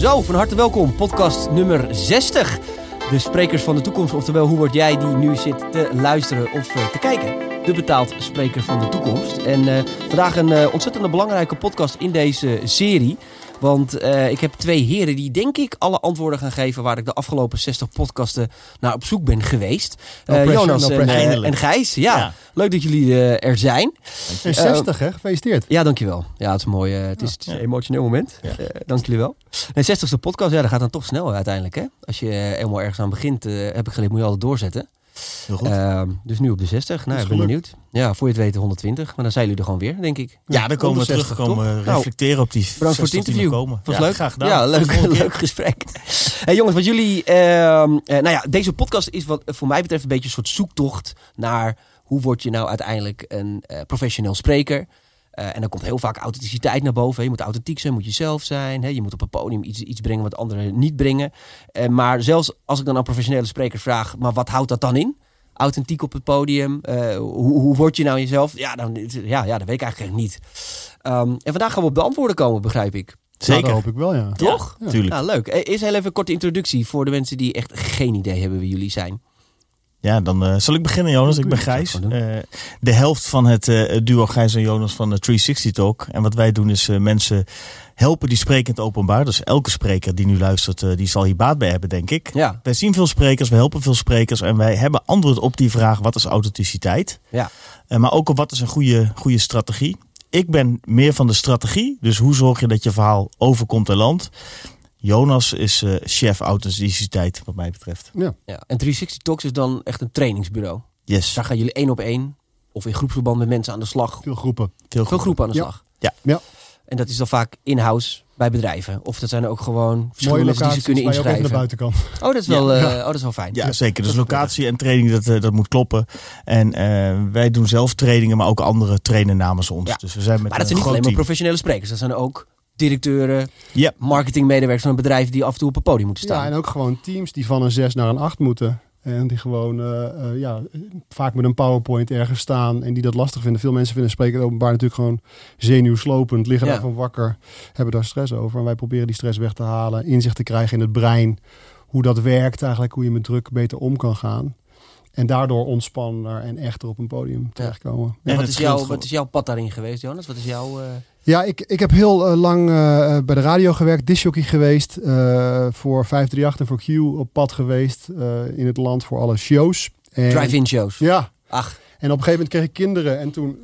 Zo, van harte welkom. Podcast nummer 60. De sprekers van de toekomst. Oftewel, hoe word jij die nu zit te luisteren of eh, te kijken? De betaald spreker van de toekomst. En uh, vandaag een uh, ontzettend belangrijke podcast in deze serie. Want uh, ik heb twee heren die denk ik alle antwoorden gaan geven waar ik de afgelopen 60 podcasten naar op zoek ben geweest. Uh, no Jonas no en, uh, en, Gijs. Ja, ja, leuk dat jullie er zijn. En 60 hè, gefeliciteerd. Ja, dankjewel. Ja, het is mooi. het, is, het is een emotioneel moment. Ja. dank jullie wel. En 60ste podcast, ja, dat gaat dan toch snel uiteindelijk hè. Als je helemaal ergens aan begint, heb ik geleerd, moet je altijd doorzetten. Uh, dus nu op de 60. Nou, ik ben benieuwd. Ja, voor je het weten 120. Maar dan zijn jullie er gewoon weer, denk ik. Ja, dan komen we terug. komen reflecteren nou, op die Bedankt voor het interview. Komen. Was ja, leuk. Graag gedaan. Ja, leuk, leuk gesprek. hey, jongens, wat jullie... Uh, nou ja, deze podcast is wat voor mij betreft een beetje een soort zoektocht naar... hoe word je nou uiteindelijk een uh, professioneel spreker... Uh, en dan komt heel vaak authenticiteit naar boven. Je moet authentiek zijn, moet je zelf zijn. Hè? Je moet op een podium iets, iets brengen wat anderen niet brengen. Uh, maar zelfs als ik dan aan professionele sprekers vraag, maar wat houdt dat dan in? Authentiek op het podium. Uh, hoe, hoe word je nou jezelf? Ja, dan, ja, ja, dat weet ik eigenlijk niet. Um, en vandaag gaan we op de antwoorden komen, begrijp ik. Zeker. Nou, dat hoop ik wel, ja. Toch? Ja, tuurlijk. Nou, leuk. Eerst heel even een korte introductie voor de mensen die echt geen idee hebben wie jullie zijn. Ja, dan uh, zal ik beginnen, Jonas. Ik ben Gijs. Uh, de helft van het uh, duo Gijs en Jonas van de 360 Talk. En wat wij doen is mensen helpen die sprekend openbaar. Dus elke spreker die nu luistert, die zal hier baat bij hebben, denk ik. Ja. Wij zien veel sprekers, we helpen veel sprekers. En wij hebben antwoord op die vraag, wat is authenticiteit? Ja. maar ook op wat is een goede, goede strategie? Ik ben meer van de strategie. Dus hoe zorg je dat je verhaal overkomt en landt? Jonas is uh, chef authenticiteit, wat mij betreft. Ja. ja. En 360 Talks is dan echt een trainingsbureau. Yes. Daar gaan jullie één op één of in groepsverband met mensen aan de slag. Veel groepen. Veel, groepen aan de ja. slag. Ja. ja. En dat is dan vaak in-house bij bedrijven. Of dat zijn ook gewoon verschillende mensen die ze kunnen inschrijven. naar buiten kan. Oh, dat is wel, ja. uh, oh, dat is wel fijn. Ja, zeker. Dus locatie en training, dat, uh, dat moet kloppen. En uh, wij doen zelf trainingen, maar ook andere trainen namens ons. Ja. Dus we zijn met maar dat zijn niet alleen maar professionele sprekers. Dat zijn ook directeuren, yep. marketingmedewerkers van een bedrijf die af en toe op een podium moeten staan. Ja, en ook gewoon teams die van een 6 naar een 8 moeten. En die gewoon uh, uh, ja, vaak met een PowerPoint ergens staan en die dat lastig vinden. Veel mensen vinden spreken openbaar natuurlijk gewoon zenuwslopend, liggen Ja. daarvan wakker, hebben daar stress over. En wij proberen die stress weg te halen, inzicht te krijgen in het brein, hoe dat werkt eigenlijk, hoe je met druk beter om kan gaan. En daardoor ontspanner en echter op een podium terechtkomen. En En wat, het is jouw, wat is jouw pad daarin geweest, Jonas? Wat is jouw... eh, Ja, ik, ik heb heel uh, lang uh, bij de radio gewerkt, disjockey geweest, uh, voor 538 en voor Q op pad geweest in het land voor alle shows. En, drive-in shows? Ja. Ach, En op een gegeven moment kreeg ik kinderen en toen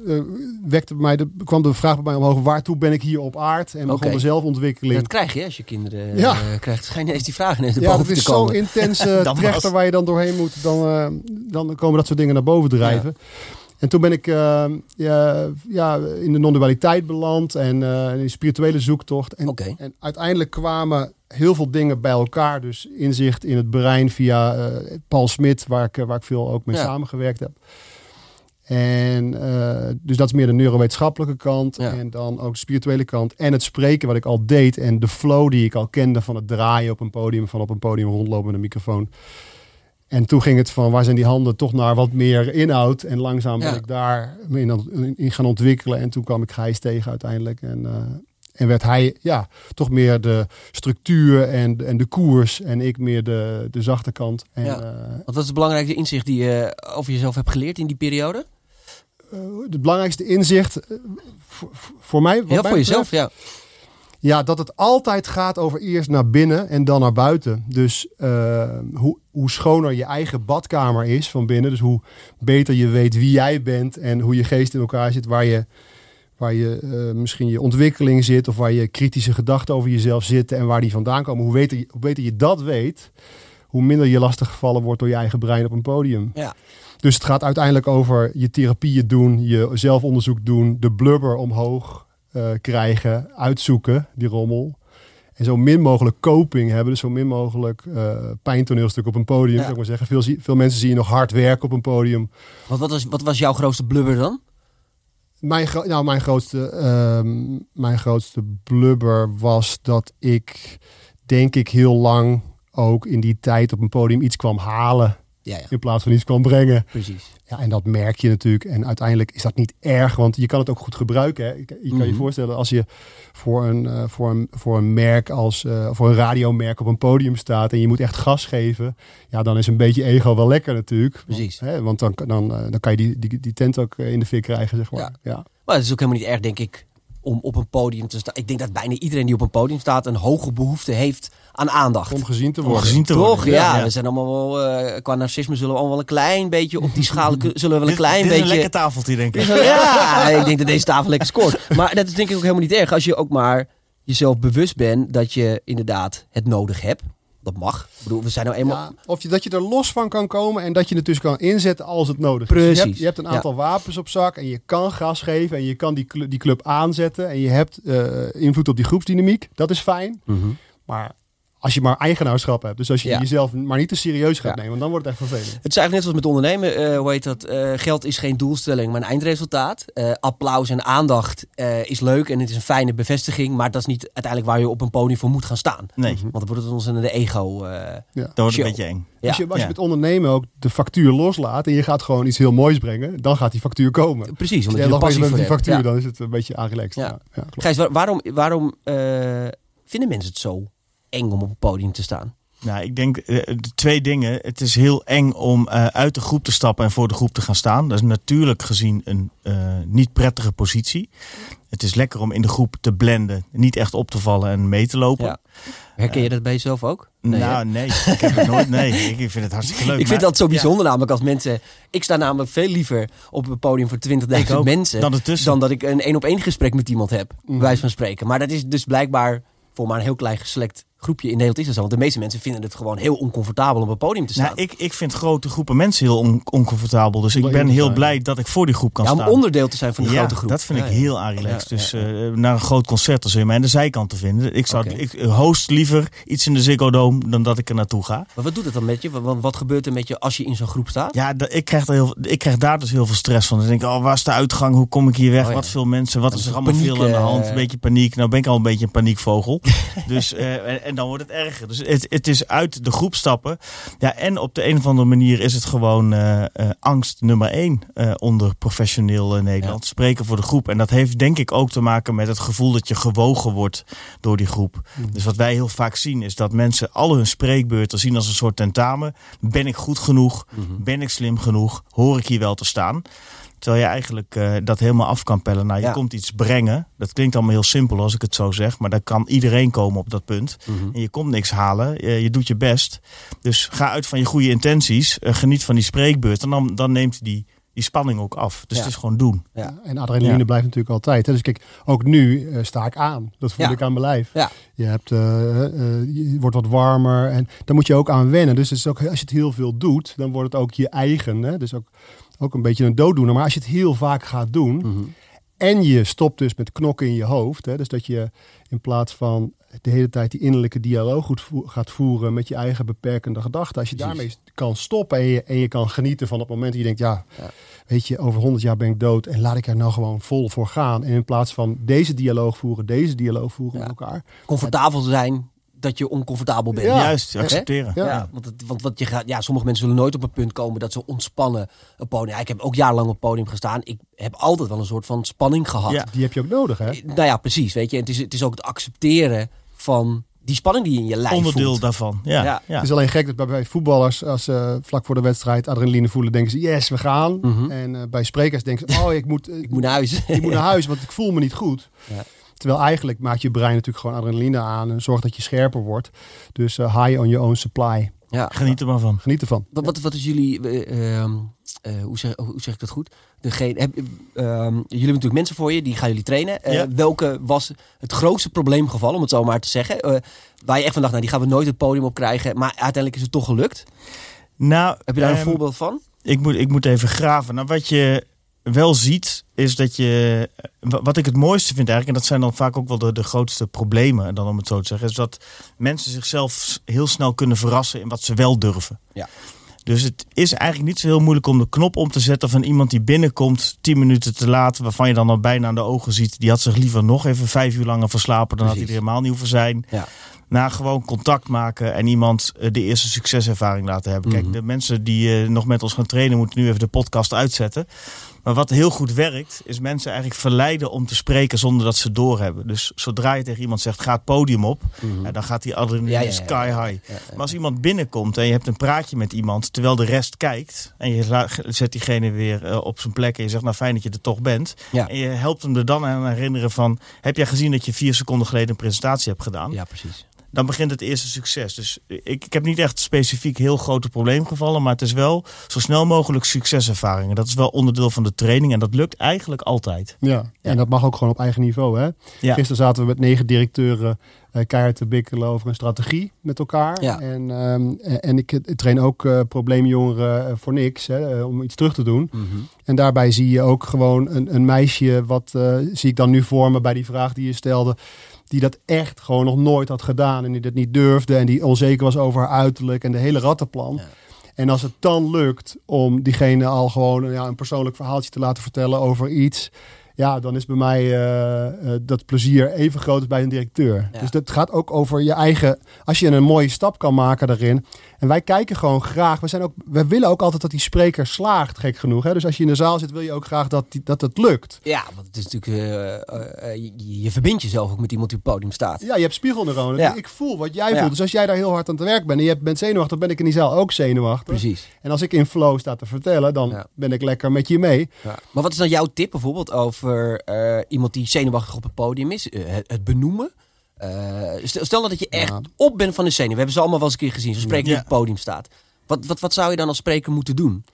wekte bij mij de, kwam de vraag bij mij omhoog, waartoe ben ik hier op aard? En begon Oké. de zelfontwikkeling. dat krijg je als je kinderen Ja. eh, krijgt. Schijn eens die vragen in de Ja, dat is zo'n intense trechter was. waar je dan doorheen moet. Dan, dan komen dat soort dingen naar boven drijven. En toen ben ik uh, ja, ja, in de non-dualiteit beland en uh, in een spirituele zoektocht. En, en uiteindelijk kwamen heel veel dingen bij elkaar. Dus inzicht in het brein via uh, Paul Smit, waar ik, waar ik veel ook mee Ja. samengewerkt heb. En dus dat is meer de neurowetenschappelijke kant. Ja. En dan ook de spirituele kant. En het spreken wat ik al deed. En de flow die ik al kende van het draaien op een podium. Van op een podium rondlopen met een microfoon. En toen ging het van waar zijn die handen toch naar wat meer inhoud. En langzaam ben Ja. ik daar in, aan- in gaan ontwikkelen. En toen kwam ik Gijs tegen uiteindelijk. En, uh, en werd hij ja, toch meer de structuur en, en de koers. En ik meer de, de zachte kant. En, Ja. uh, Want wat is het belangrijkste inzicht die je over jezelf hebt geleerd in die periode? uh, het belangrijkste inzicht voor, voor mij. wat mij voor betreft, jezelf, ja. Ja, dat het altijd gaat over eerst naar binnen en dan naar buiten. Dus uh, hoe, hoe schoner je eigen badkamer is van binnen. Dus hoe beter je weet wie jij bent en hoe je geest in elkaar zit. Waar je, waar je uh, misschien je ontwikkeling zit of waar je kritische gedachten over jezelf zitten en waar die vandaan komen. Hoe beter, je, hoe beter je dat weet, hoe minder je lastiggevallen wordt door je eigen brein op een podium. Ja. Dus het gaat uiteindelijk over je therapieën doen, je zelfonderzoek doen, de blubber omhoog uh, krijgen, uitzoeken, die rommel. En zo min mogelijk coping hebben, dus zo min mogelijk uh, pijntoneelstuk op een podium, Ja. zou ik maar zeggen. Veel, veel mensen zien je nog hard werken op een podium. Want wat was, wat was jouw grootste blubber dan? Mijn, nou, mijn, grootste, ehm, mijn grootste blubber was dat ik, denk ik, heel lang ook in die tijd op een podium iets kwam halen. Ja, ja. In plaats van iets kan brengen. Precies. Ja, en dat merk je natuurlijk. En uiteindelijk is dat niet erg, want je kan het ook goed gebruiken. Hè. Je kan je Mhm. voorstellen als je voor een, eh, voor een, voor een merk als eh, voor een radiomerk op een podium staat en je moet echt gas geven. Ja, dan is een beetje ego wel lekker natuurlijk. Precies. Hè, want dan, dan, eh, dan kan je die, die, die tent ook in de fik krijgen, zeg maar. Ja. Ja. Maar het is ook helemaal niet erg, denk ik, om op een podium te staan. Ik denk dat bijna iedereen die op een podium staat een hoge behoefte heeft aan aandacht. Om gezien te Om worden. gezien te Toch? worden. Ja, we zijn allemaal wel, eh, qua narcisme zullen we allemaal wel een klein beetje op die schaal, zullen we wel een klein dit, dit is beetje... een lekker tafeltje, denk ik. Ja, ik denk dat deze tafel lekker scoort. Maar dat is denk ik ook helemaal niet erg. Als je ook maar jezelf bewust bent dat je inderdaad het nodig hebt. Dat mag. Ik bedoel, we zijn nou eenmaal... Ja, of je, dat je er los van kan komen en dat je het dus kan inzetten als het nodig is. Precies. Je hebt, je hebt een aantal wapens op zak en je kan gas geven en je kan die, cl- die club aanzetten en je hebt eh, invloed op die groepsdynamiek. Dat is fijn. Mhm. Maar als je maar eigenaarschap hebt, dus als je Ja. jezelf maar niet te serieus gaat Ja. nemen, dan wordt het echt vervelend. Het is eigenlijk net zoals met ondernemen. eh, hoe heet dat? Eh, geld is geen doelstelling, maar een eindresultaat. Eh, applaus en aandacht eh, is leuk en het is een fijne bevestiging. Maar dat is niet uiteindelijk waar je op een podium voor moet gaan staan. Nee, Want dan wordt het ons in de ego. eh, Ja. dat wordt een beetje eng. ja. als je, als je met ondernemen ook de factuur loslaat en je gaat gewoon iets heel moois brengen, dan gaat die factuur komen. Precies, omdat je je bent met die factuur, Ja. dan is het een beetje aangelekt. Ja. Gijs, waar- waarom, waarom eh, vinden mensen het zo eng om op een podium te staan? Nou, ik denk eh, de twee dingen. Het is heel eng om eh, uit de groep te stappen en voor de groep te gaan staan. Dat is natuurlijk gezien een eh, niet prettige positie. Het is lekker om in de groep te blenden, niet echt op te vallen en mee te lopen. Ja. Herken je dat bij jezelf ook? Nee, hè? nou, nee, ik heb het nooit. Nee, ik vind het hartstikke leuk. Ik vind maar- dat zo bijzonder namelijk als mensen... Ik sta namelijk veel liever op een podium voor 20.000 Ik ook, mensen... dan dat ik een één op één gesprek met iemand heb. Mhm. Bij wijze van spreken. Maar dat is dus blijkbaar voor maar een heel klein geselect groepje in Nederland is dat zo. Want de meeste mensen vinden het gewoon heel oncomfortabel om op een podium te staan. Nou, ik, ik vind grote groepen mensen heel on- oncomfortabel. Dus ik Om ben heel blij dat ik voor die groep kan ja, om staan. onderdeel te zijn van die ja, grote groep. dat vind ik Ja, heel relaxed. Ja, dus ja, eh, naar een groot concert dan zul je mij aan de zijkant te vinden. Ik, zou, ik host liever iets in de Ziggo Dome dan dat ik er naartoe ga. Maar wat doet het dan met je? Wat, wat gebeurt er met je als je in zo'n groep staat? Ja, ik krijg, daar heel, ik krijg daar dus heel veel stress van. Dan denk ik, oh, waar is de uitgang? Hoe kom ik hier weg? Oh, ja. Wat veel mensen? Wat Dat is er allemaal paniek, veel aan de eh, hand? Een beetje paniek. Nou ben ik al een beetje een paniekvogel. dus, eh, en, dan wordt het erger. Dus het, het is uit de groep stappen. Ja, en op de een of andere manier is het gewoon eh, eh, angst nummer één eh, onder professioneel Nederland. Spreken voor de groep. En dat heeft denk ik ook te maken met het gevoel dat je gewogen wordt door die groep. Dus wat wij heel vaak zien is dat mensen al hun spreekbeurten zien als een soort tentamen. Ben ik goed genoeg? Ben ik slim genoeg? Hoor ik hier wel te staan? Terwijl je eigenlijk eh, dat helemaal af kan pellen. Nou, je Ja. komt iets brengen. Dat klinkt allemaal heel simpel als ik het zo zeg. Maar daar kan iedereen komen op dat punt. Mhm. En je komt niks halen. Je, je doet je best. Dus ga uit van je goede intenties. eh, geniet van die spreekbeurt. En dan, dan neemt die, die spanning ook af. Dus Ja. het is gewoon doen. Ja. En adrenaline Ja. blijft natuurlijk altijd. Hè? Dus kijk, ook nu eh, sta ik aan. Dat voel Ja. ik aan mijn lijf. Ja. Je, hebt, eh, eh, je wordt wat warmer en daar moet je ook aan wennen. Dus het is ook, als je het heel veel doet, dan wordt het ook je eigen. Hè? Dus ook, ook een beetje een dooddoener. Maar als je het heel vaak gaat doen Mhm. en je stopt dus met knokken in je hoofd. Hè? Dus dat je in plaats van de hele tijd die innerlijke dialoog goed vo- gaat voeren met je eigen beperkende gedachten. Als je Precies. daarmee kan stoppen en je, en je kan genieten van het moment dat je denkt, ja, Ja. weet je, over 100 jaar ben ik dood en laat ik er nou gewoon vol voor gaan. En in plaats van deze dialoog voeren, deze dialoog voeren Ja. met elkaar. Comfortabel zijn dat je oncomfortabel bent. Ja. Juist, accepteren. Ja. Ja, want, het, want wat je gaat, ja, sommige mensen zullen nooit op een punt komen dat ze ontspannen een podium. Ja, ik heb ook jarenlang op het podium gestaan. Ik heb altijd wel een soort van spanning gehad. Ja. Die heb je ook nodig, hè? Nou ja, precies. Weet je, En het is, het is ook het accepteren van die spanning die je in je lijf Onderdeel voelt. daarvan. Ja. Ja. Ja. Het is alleen gek dat bij- bij voetballers, als ze vlak voor de wedstrijd adrenaline voelen, denken ze, yes, we gaan. Mhm. En eh, bij sprekers denken ze, oh, ik moet, Ik moet naar huis. ik moet naar huis, want ik voel me niet goed. Ja. Terwijl eigenlijk maakt je brein natuurlijk gewoon adrenaline aan en zorgt dat je scherper wordt. Dus eh, high on your own supply. ja. Geniet er maar van. Geniet ervan. Wat, wat, wat is jullie, eh, ehm, eh, hoe, zeg, hoe zeg ik dat goed? Degene, heb, ehm, jullie hebben natuurlijk mensen voor je, die gaan jullie trainen. Eh, Ja. Welke was het grootste probleemgeval, om het zo maar te zeggen? Eh, waar je echt van dacht, nou die gaan we nooit het podium op krijgen. Maar uiteindelijk is het toch gelukt. Nou, Heb je daar een ehm, voorbeeld van? Ik moet, ik moet even graven. Nou, wat je wel ziet, is dat je. wa- Wat ik het mooiste vind eigenlijk, en dat zijn dan vaak ook wel de, de grootste problemen, dan om het zo te zeggen, is dat mensen zichzelf heel snel kunnen verrassen in wat ze wel durven. Ja. Dus het is eigenlijk niet zo heel moeilijk om de knop om te zetten van iemand die binnenkomt tien minuten te laat, waarvan je dan al bijna aan de ogen ziet, die had zich liever nog even vijf uur langer verslapen, dan had hij Precies. er helemaal niet hoeven zijn. Ja. naar gewoon contact maken en iemand eh, de eerste succeservaring laten hebben. Kijk, Mhm. de mensen die eh, nog met ons gaan trainen, moeten nu even de podcast uitzetten. Maar wat heel goed werkt, is mensen eigenlijk verleiden om te spreken zonder dat ze doorhebben. Dus zodra je tegen iemand zegt, ga het podium op, ja, dan gaat die adrenaline Ja, ja, ja, sky high. Maar als iemand binnenkomt en je hebt een praatje met iemand, terwijl de rest kijkt, en je zet diegene weer eh, op zijn plek en je zegt, nou fijn dat je er toch bent. En je helpt hem er dan aan herinneren van, heb jij gezien dat je vier seconden geleden een presentatie hebt gedaan? Ja, precies. Dan begint het eerste succes. Dus ik, ik heb niet echt specifiek heel grote probleemgevallen, maar het is wel zo snel mogelijk succeservaringen. Dat is wel onderdeel van de training en dat lukt eigenlijk altijd. Ja. en dat mag ook gewoon op eigen niveau. Hè? Ja. Gisteren zaten we met negen directeuren eh keihard te bikkelen over een strategie met elkaar. Ja. En, ehm, en en ik, train ook eh, probleemjongeren eh, voor niks, hè, eh, om iets terug te doen. Mhm. En daarbij zie je ook gewoon een, een meisje, wat eh, zie ik dan nu voor me bij die vraag die je stelde, die dat echt gewoon nog nooit had gedaan en die dat niet durfde en die onzeker was over haar uiterlijk en de hele rattenplan. Ja. En als het dan lukt om diegene al gewoon ja, een persoonlijk verhaaltje te laten vertellen over iets, ja, dan is bij mij eh, eh, dat plezier even groot als bij een directeur. Ja. Dus dat gaat ook over je eigen, als je een mooie stap kan maken daarin. En wij kijken gewoon graag, we, zijn ook, we willen ook altijd dat die spreker slaagt, gek genoeg. Hè? Dus als je in de zaal zit, wil je ook graag dat, die, dat het lukt. Ja, want het is natuurlijk, eh, je, je verbindt jezelf ook met iemand die op het podium staat. Ja, je hebt spiegelneuronen. Ja. Ik voel wat jij Ja. voelt. Dus als jij daar heel hard aan het werk bent en je bent zenuwachtig, ben ik in die zaal ook zenuwachtig. Precies. En als ik in flow sta te vertellen, dan ben ik lekker met je mee. Maar wat is dan jouw tip bijvoorbeeld over eh, iemand die zenuwachtig op het podium is? Eh, het, het benoemen? Eh, stel, stel dat je echt Ja. op bent van de zenuw. We hebben ze allemaal wel eens een keer gezien. Zo'n spreker die Ja. op het podium staat. Wat, wat, wat zou je dan als spreker moeten doen?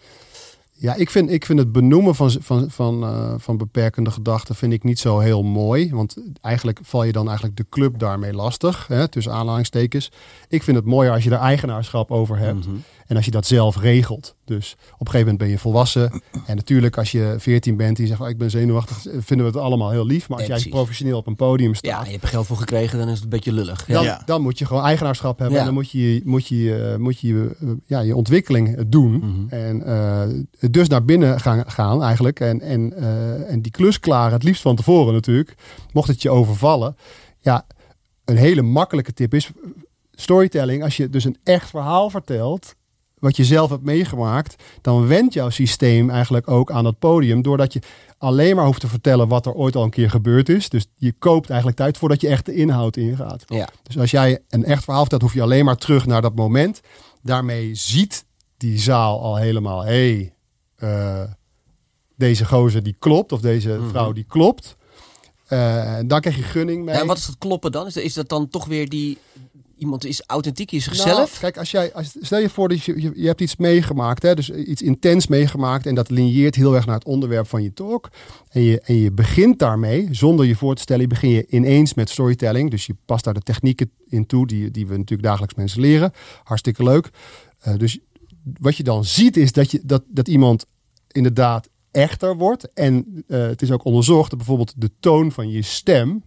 Ja, ik vind, ik vind het benoemen van, van, van, van beperkende gedachten vind ik niet zo heel mooi. Want eigenlijk val je dan eigenlijk de club daarmee lastig. Hè, tussen aanhalingstekens. Ik vind het mooier als je er eigenaarschap over hebt. Mhm. En als je dat zelf regelt. Dus op een gegeven moment ben je volwassen. En natuurlijk als je 14 bent en je zegt oh, ik ben zenuwachtig. Vinden we het allemaal heel lief. Maar als jij precies. professioneel op een podium Ja, staat. je hebt er geld voor gekregen, dan is het een beetje lullig. Ja. Dan, Ja. dan moet je gewoon eigenaarschap hebben. Ja. En dan moet je, moet je, moet je ja, je ontwikkeling doen. Mhm. En eh, dus naar binnen gaan, gaan eigenlijk. En, en, eh, en die klus klaren, het liefst van tevoren natuurlijk. Mocht het je overvallen. Ja, een hele makkelijke tip is storytelling. Als je dus een echt verhaal vertelt, wat je zelf hebt meegemaakt, dan wendt jouw systeem eigenlijk ook aan dat podium. Doordat je alleen maar hoeft te vertellen wat er ooit al een keer gebeurd is. Dus je koopt eigenlijk tijd voordat je echt de inhoud ingaat. Ja. Dus als jij een echt verhaal vertelt, hoef je alleen maar terug naar dat moment. Daarmee ziet die zaal al helemaal, hé, hey, eh, deze gozer die klopt, of deze vrouw die klopt. Eh, dan krijg je gunning mee. En wat is dat kloppen dan? Is dat dan toch weer die... Iemand is authentiek, is Nou, zichzelf? kijk, als jij, als, stel je voor dat je, je, je hebt iets meegemaakt, hè, dus iets intens meegemaakt, en dat linieert heel erg naar het onderwerp van je talk. En je, en je begint daarmee, zonder je voor te stellen, begin je ineens met storytelling. Dus je past daar de technieken in toe, die, die we natuurlijk dagelijks mensen leren. Hartstikke leuk. Eh, dus wat je dan ziet, is dat, je, dat, dat iemand inderdaad echter wordt. En eh, het is ook onderzocht dat bijvoorbeeld de toon van je stem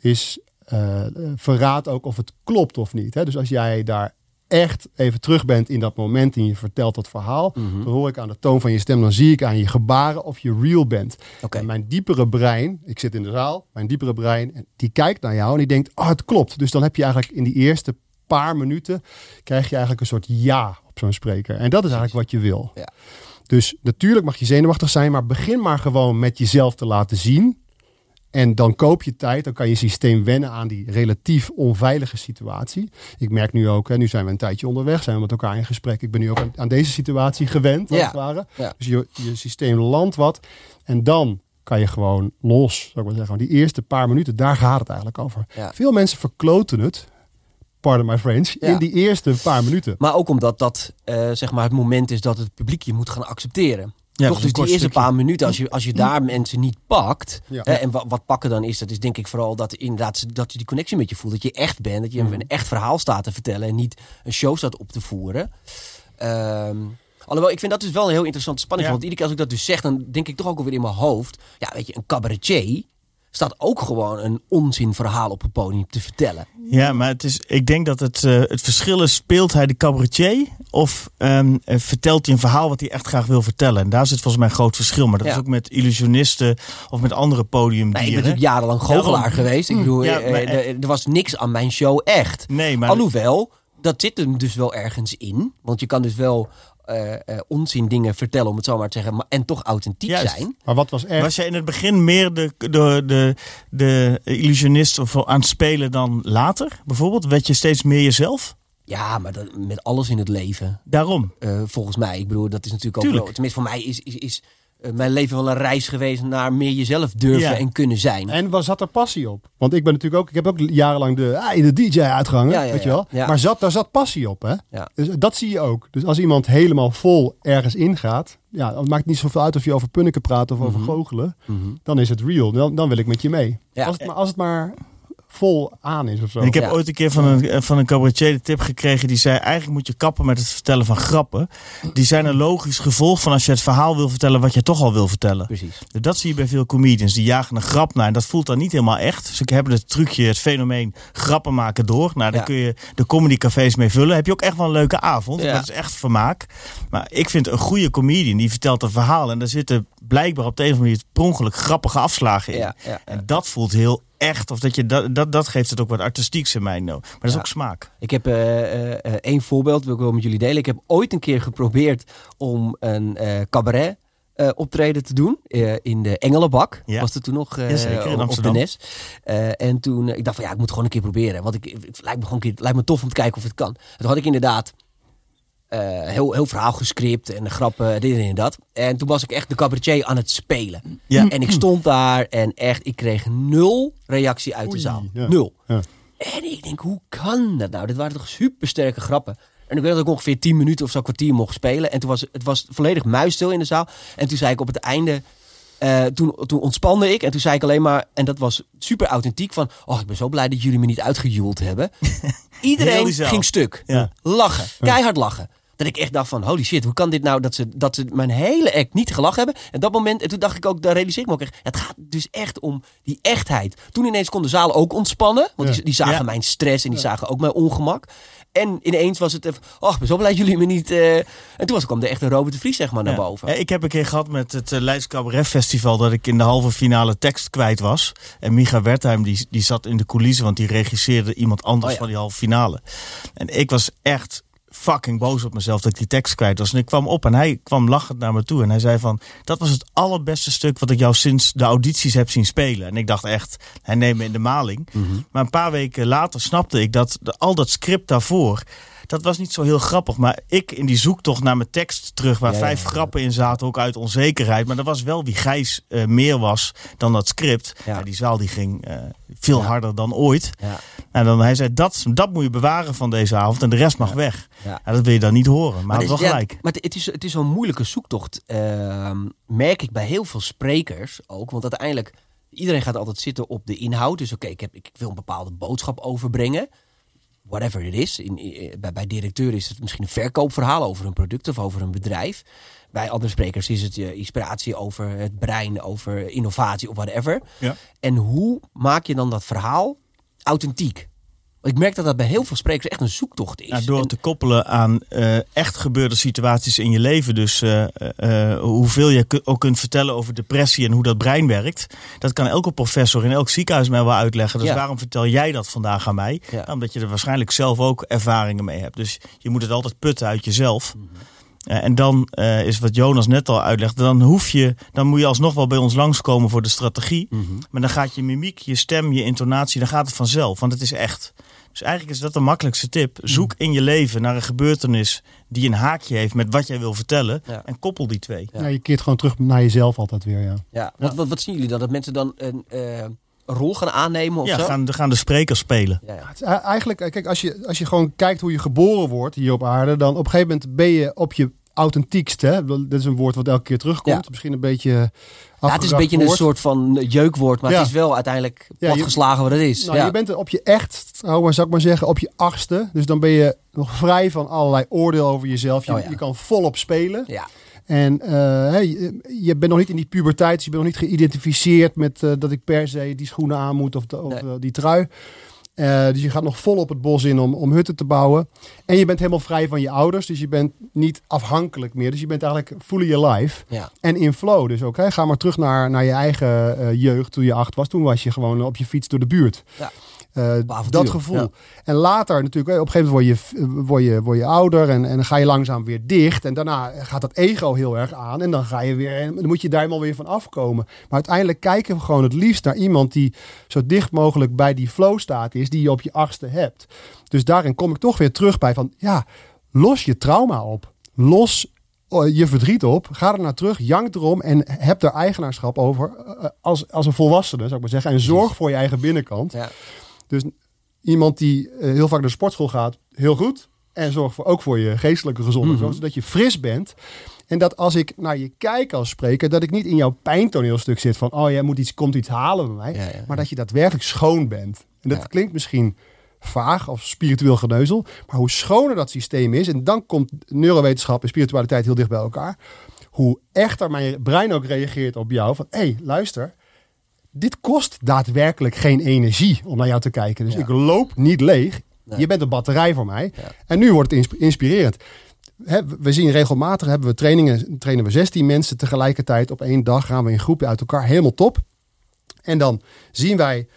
is eh, verraadt ook of het klopt of niet. Hè? Dus als jij daar echt even terug bent in dat moment en je vertelt dat verhaal, Mhm. dan hoor ik aan de toon van je stem, dan zie ik aan je gebaren of je real bent. En mijn diepere brein, ik zit in de zaal, mijn diepere brein, die kijkt naar jou en die denkt, oh het klopt. Dus dan heb je eigenlijk in die eerste paar minuten, krijg je eigenlijk een soort ja op zo'n spreker. En dat is eigenlijk wat je wil. Ja. Dus natuurlijk mag je zenuwachtig zijn, maar begin maar gewoon met jezelf te laten zien. En dan koop je tijd, dan kan je systeem wennen aan die relatief onveilige situatie. Ik merk nu ook, hè, nu zijn we een tijdje onderweg, zijn we met elkaar in gesprek. Ik ben nu ook aan, aan deze situatie gewend, als Ja. het ware. Ja. Dus je, je systeem landt wat. En dan kan je gewoon los, zou ik maar zeggen. Die eerste paar minuten, daar gaat het eigenlijk over. Ja. Veel mensen verkloten het, pardon my French, Ja. in die eerste paar minuten. Maar ook omdat dat eh, zeg maar het moment is dat het publiek je moet gaan accepteren. Ja, Toch dus die eerste stukje. paar minuten, als je, als je daar mensen niet pakt. Ja. Hè, en wat, wat pakken dan is, dat is denk ik vooral dat inderdaad dat je die connectie met je voelt. Dat je echt bent, dat je Mhm. een echt verhaal staat te vertellen en niet een show staat op te voeren. Ehm, alhoewel, ik vind dat dus wel een heel interessante spanning. Ja. Want iedere keer als ik dat dus zeg, dan denk ik toch ook alweer in mijn hoofd. Ja, weet je, een cabaretier staat ook gewoon een onzinverhaal op het podium te vertellen. Ja, maar het is, ik denk dat het, uh, het verschil is, speelt hij de cabaretier of um, vertelt hij een verhaal wat hij echt graag wil vertellen? En daar zit volgens mij een groot verschil. Maar dat Ja. is ook met illusionisten of met andere Nee, ik ben podiumdieren. natuurlijk jarenlang goochelaar geweest. Ik bedoel, Ja, eh, maar- eh, er was niks aan mijn show echt. nee, maar Alhoewel, dat zit er dus wel ergens in. Want je kan dus wel eh eh, onzin dingen vertellen, om het zo maar te zeggen. Maar, en toch authentiek Juist. zijn. Maar wat was echt? was jij in het begin meer de, de, de, de illusionist of aan het spelen dan later? Bijvoorbeeld, werd je steeds meer jezelf? Ja, maar dat, met alles in het leven. Daarom. eh, volgens mij. Ik bedoel, dat is natuurlijk ook wel... Tenminste, voor mij is, is, is mijn leven wel een reis geweest naar meer jezelf durven Ja. en kunnen zijn. En waar zat er passie op? Want ik ben natuurlijk ook, ik heb ook jarenlang de, ah, de DJ uitgehangen, Ja, ja, weet je wel. Maar zat, daar zat passie op, hè? Dus dat zie je ook. Dus als iemand helemaal vol ergens ingaat, ja, dan maakt het niet zoveel uit of je over punniken praat of over Mhm. goochelen. Mhm. Dan is het real. Dan, dan wil ik met je mee. Als, het maar, als het maar vol aan is of zo. Ik heb Ja. ooit een keer van een, van een cabaretier de tip gekregen. Die zei, eigenlijk moet je kappen met het vertellen van grappen. Die zijn een logisch gevolg van als je het verhaal wil vertellen wat je toch al wil vertellen. Precies. Dus Dat zie je bij veel comedians. Die jagen een grap naar en dat voelt dan niet helemaal echt. Ze hebben het trucje, het fenomeen grappen maken door. Nou, daar Ja. kun je de comedycafés mee vullen. Heb je ook echt wel een leuke avond. Ja. Dat is echt vermaak. Maar ik vind een goede comedian, die vertelt een verhaal. En daar zitten blijkbaar op de een of andere manier per ongeluk grappige afslagen in. Ja, ja, En dat voelt heel echt. Of dat, je, dat, dat, dat geeft het ook wat artistieks in mijn no. Maar dat is ook smaak. Ik heb eh, één voorbeeld, wil ik wel met jullie delen. Ik heb ooit een keer geprobeerd om een cabaret optreden te doen. in de Engelenbak Ja. was het toen nog in op- de Nes. En toen, ik dacht van ja, ik moet gewoon een keer proberen. Want ik, het lijkt me gewoon een keer, lijkt me tof om te kijken of het kan. En toen had ik inderdaad eh, heel, heel verhaal gescript en grappen, dit en dat. En toen was ik echt de cabaretier aan het spelen. Ja. En ik stond daar en echt, ik kreeg nul reactie uit de zaal. ja. Nul. Ja. En ik denk, hoe kan dat nou? Dit waren toch supersterke grappen. En ik weet dat ik ongeveer 10 minuten of zo kwartier mocht spelen. En toen was het was volledig muisstil in de zaal. En toen zei ik op het einde, eh, toen, toen ontspande ik. En toen zei ik alleen maar, en dat was super authentiek, van... Oh, ik ben zo blij dat jullie me niet uitgejoeld hebben. Iedereen ging stuk. Ja. Lachen. Keihard lachen. Dat ik echt dacht van, holy shit, hoe kan dit nou dat ze, dat ze mijn hele act niet gelachen hebben? En dat moment, en toen dacht ik ook, daar realiseer ik me ook echt. Het gaat dus echt om die echtheid. Toen ineens kon de zaal ook ontspannen. Want Ja. die, die zagen Ja. mijn stress en die zagen ook mijn ongemak. En ineens was het even, oh, ik ben zo blij dat jullie me niet... eh, En toen was, kwam de echte Robert de Vries zeg maar naar Ja. boven. Ja, ik heb een keer gehad met het uh, Leids Cabaret Festival dat ik in de halve finale tekst kwijt was. En Micha Wertheim die, die zat in de coulissen, want die regisseerde iemand anders Oh ja. van die halve finale. En ik was echt fucking boos op mezelf dat ik die tekst kwijt was. En ik kwam op en hij kwam lachend naar me toe. En hij zei van, dat was het allerbeste stuk wat ik jou sinds de audities heb zien spelen. En ik dacht echt, hij neemt me in de maling. Mhm. Maar een paar weken later snapte ik dat de, al dat script daarvoor... Dat was niet zo heel grappig. Maar ik in die zoektocht naar mijn tekst terug... waar Ja, vijf ja, grappen in zaten, ook uit onzekerheid. Maar dat was wel wie Gijs eh, meer was dan dat script. Ja. Die zaal die ging eh, veel harder dan ooit. Ja. En dan hij zei, dat, dat moet je bewaren van deze avond. En de rest mag weg. Dat wil je dan niet horen. Maar, het ja, gelijk. maar het- is, het is zo'n moeilijke zoektocht. ehm, merk ik bij heel veel sprekers ook. Want uiteindelijk, iedereen gaat altijd zitten op de inhoud. Dus oké, ik ik, ik wil een bepaalde boodschap overbrengen. Whatever it is. In, in- bij, bij directeur is het misschien een verkoopverhaal over een product of over een bedrijf. Bij andere sprekers is het je inspiratie over het brein, over innovatie of whatever. Ja. En hoe maak je dan dat verhaal authentiek? Ik merk dat dat bij heel veel sprekers echt een zoektocht is. Ja, door En- het te koppelen aan eh, echt gebeurde situaties in je leven. Dus eh, eh, hoeveel je ook kunt vertellen over depressie en hoe dat brein werkt. Dat kan elke professor in elk ziekenhuis mij wel uitleggen. Dus Ja. waarom vertel jij dat vandaag aan mij? Ja. Nou, omdat je er waarschijnlijk zelf ook ervaringen mee hebt. Dus je moet het altijd putten uit jezelf. Mhm. En dan eh, is wat Jonas net al uitlegde. Dan hoef je, dan moet je alsnog wel bij ons langskomen voor de strategie. Mhm. Maar dan gaat je mimiek, je stem, je intonatie, dan gaat het vanzelf. Want het is echt. Dus eigenlijk is dat de makkelijkste tip. Zoek in je leven naar een gebeurtenis die een haakje heeft met wat jij wil vertellen. Ja. En koppel die twee. Ja. Ja, je keert gewoon terug naar jezelf altijd weer, ja. Ja, wat, wat, wat zien jullie dan? Dat mensen dan een, eh, rol gaan aannemen of Ja, zo? gaan, gaan de sprekers spelen. Ja, eigenlijk, eh, kijk, als je, als je gewoon kijkt hoe je geboren wordt hier op aarde, dan op een gegeven moment ben je op je authentiekst. Hè? Dat is een woord wat elke keer terugkomt. Ja. Misschien een beetje. Ja, het is een beetje een soort van jeukwoord, maar Ja. het is wel uiteindelijk Ja, je- platgeslagen wat het is. Nou, ja. Je bent er op je echt, oh, maar zou ik maar zeggen, op je achtste. Dus dan ben je nog vrij van allerlei oordeel over jezelf. Je, Oh ja. je kan volop spelen. ja. En uh, je, bent nog niet in die puberteit, dus je bent nog niet geïdentificeerd met uh, dat ik per se die schoenen aan moet of, de, of nee. uh, die trui. Dus je gaat nog vol op het bos in om, om hutten te bouwen. En je bent helemaal vrij van je ouders, dus je bent niet afhankelijk meer. Dus je bent eigenlijk fully life ja. en in flow. Dus oké, okay, ga maar terug naar, naar je eigen jeugd toen je acht was. Toen was je gewoon op je fiets door de buurt. Ja. Uh, dat gevoel. Ja. En later natuurlijk, op een gegeven moment word je, word je, word je ouder en, en dan ga je langzaam weer dicht. En daarna gaat dat ego heel erg aan. En dan ga je weer, en dan moet je daar helemaal weer van afkomen. Maar uiteindelijk kijken we gewoon het liefst naar iemand die zo dicht mogelijk bij die flow staat is, die je op je achtste hebt. Dus daarin kom ik toch weer terug bij van, ja, los je trauma op. Los je verdriet op. Ga er naar terug, jank erom en heb er eigenaarschap over als, als een volwassene, zou ik maar zeggen. En zorg voor je eigen binnenkant. Ja. Dus iemand die uh, heel vaak naar de sportschool gaat, heel goed. En zorg voor, ook voor je geestelijke gezondheid, mm -hmm. zodat je fris bent. En dat als ik naar je kijk als spreker, dat ik niet in jouw pijntoneelstuk zit van, oh jij moet iets, komt iets halen bij mij. Ja, ja, ja. Maar dat je daadwerkelijk schoon bent. En dat klinkt misschien vaag of spiritueel geneuzel. Maar hoe schoner dat systeem is, en dan komt neurowetenschap en spiritualiteit heel dicht bij elkaar. Hoe echter mijn brein ook reageert op jou van, hé, hey, luister, dit kost daadwerkelijk geen energie om naar jou te kijken. Dus Ja. ik loop niet leeg. Nee. Je bent een batterij voor mij. Ja. En nu wordt het insp- inspirerend. We zien regelmatig, hebben we trainingen, trainen we 16 mensen tegelijkertijd op één dag. Gaan we in groepen uit elkaar, helemaal top. En dan zien wij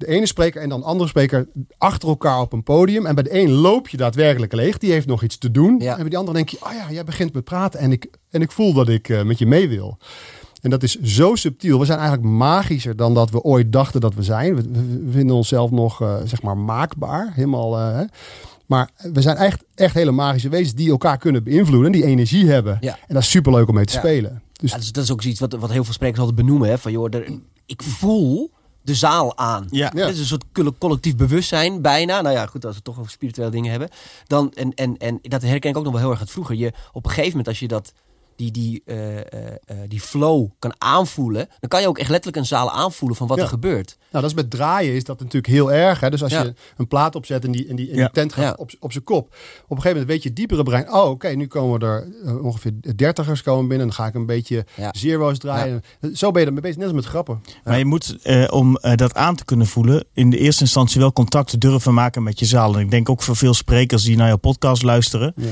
de ene spreker en dan de andere spreker achter elkaar op een podium. En bij de een loop je daadwerkelijk leeg. Die heeft nog iets te doen. Ja. En bij die andere denk je, oh ja, jij begint met praten. En ik, en ik voel dat ik eh, met je mee wil. En dat is zo subtiel. We zijn eigenlijk magischer dan dat we ooit dachten dat we zijn. We, vinden onszelf nog, eh, zeg maar, maakbaar. Helemaal, eh, hè. Maar we zijn echt, echt hele magische wezens die elkaar kunnen beïnvloeden. Die energie hebben. Ja. En dat is superleuk om mee te Ja. spelen. Dus Ja, dat, is, dat is ook iets wat, wat heel veel sprekers altijd benoemen. Hè? Van, joh, er, ik voel de zaal aan. Ja. Is een soort colle- collectief bewustzijn bijna. Nou ja, goed, als we het toch over spirituele dingen hebben. Dan, en, en, en dat herken ik ook nog wel heel erg uit vroeger. Je, op een gegeven moment als je dat, die, die, eh, eh, eh, die flow kan aanvoelen... dan kan je ook echt letterlijk een zaal aanvoelen van wat Ja. er gebeurt. Nou, dat is met draaien is dat natuurlijk heel erg. Hè? Dus als Ja. je een plaat opzet en die, en die, en die Ja. tent gaat Ja. op, op zijn kop. Op een gegeven moment weet je diepere brein. Oh, oké, nu komen er ongeveer dertigers komen binnen. Dan ga ik een beetje Ja. zero's draaien. Zo ben je ermee bezig. Net als met grappen. Maar je moet, eh, om dat aan te kunnen voelen, in de eerste instantie wel contact durven maken met je zaal. En ik denk ook voor veel sprekers die naar jouw podcast luisteren. Ja.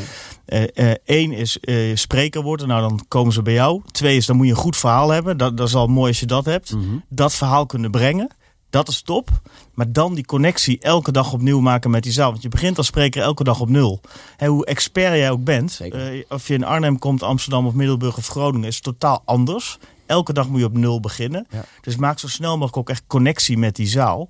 Eén is eh, spreker worden, nou dan komen ze bij jou. Twee is, dan moet je een goed verhaal hebben. Dat, dat is al mooi als je dat hebt. Mhm. Dat verhaal kunnen brengen. Dat is top. Maar dan die connectie elke dag opnieuw maken met die zaal. Want je begint als spreker elke dag op nul. Hè, hoe expert jij ook bent. Eh, of je in Arnhem komt, Amsterdam of Middelburg of Groningen. Is totaal anders. Elke dag moet je op nul beginnen. Ja. Dus maak zo snel mogelijk ook echt connectie met die zaal.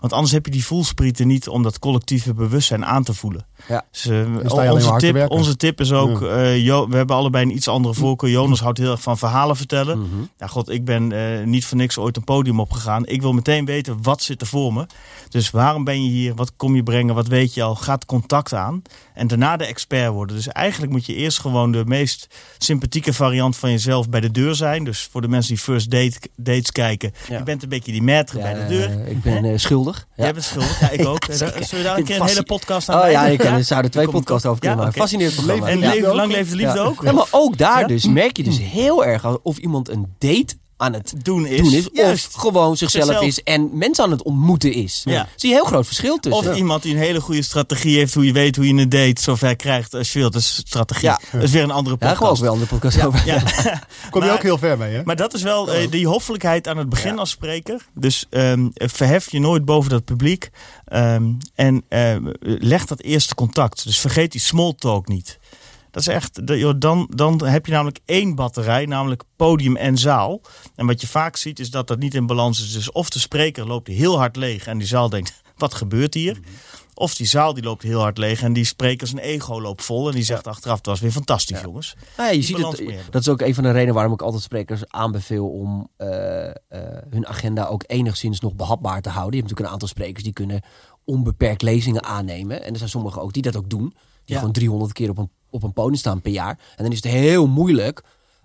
Want anders heb je die voelsprieten niet om dat collectieve bewustzijn aan te voelen. Ja. Dus, eh, onze, tip, onze tip is ook, Jo- we hebben allebei een iets andere voorkeur. Jonas houdt heel erg van verhalen vertellen. Mhm. Ja, god, ik ben eh, niet voor niks ooit een podium opgegaan. Ik wil meteen weten, wat zit er voor me? Dus waarom ben je hier? Wat kom je brengen? Wat weet je al? Gaat contact aan. En daarna de expert worden. Dus eigenlijk moet je eerst gewoon de meest sympathieke variant van jezelf bij de deur zijn. Dus voor de mensen die first date, dates kijken. Ja. Je bent een beetje die maître bij de deur. eh, ik ben eh, schuldig. Jij bent schuldig. Ja, ik ook. Zullen we daar een keer een hele podcast aan Oh ja, ik kan, er twee podcasts over kunnen maken. oké. Fascinerend programma. En lang leven de liefde ook. Ja, maar ook daar dus merk je dus heel erg of iemand een date aan het Doen is. doen is. Juist. Of gewoon zichzelf, Zichzelf. is en mensen aan het ontmoeten is. Ja. Zie je een heel groot verschil tussen. Of iemand die een hele goede strategie heeft, hoe je weet hoe je een date zover krijgt als je wilt. Dat is strategie. Ja. Dat is weer een andere ja, podcast. gewoon ook wel een andere podcast over. Ja. Kom je Maar- ook heel ver mee, hè? Maar dat is wel eh, die hoffelijkheid aan het begin Ja. als spreker. Dus ehm, verhef je nooit boven dat publiek. Ehm, en eh, leg dat eerste contact. Dus vergeet die small talk niet. Dat is echt, dan, dan heb je namelijk één batterij, namelijk podium en zaal. En wat je vaak ziet is dat dat niet in balans is. Dus of de spreker loopt heel hard leeg en die zaal denkt, wat gebeurt hier? Of die zaal die loopt heel hard leeg en die spreker zijn ego loopt vol. En die zegt achteraf, het was weer fantastisch jongens. Nou ja, je ziet het, dat is ook een van de redenen waarom ik altijd sprekers aanbeveel om eh, eh, hun agenda ook enigszins nog behapbaar te houden. Je hebt natuurlijk een aantal sprekers die kunnen onbeperkt lezingen aannemen. En er zijn sommigen ook die dat ook doen. Die gewoon 300 keer op een, op een podium staan per jaar. En dan is het heel moeilijk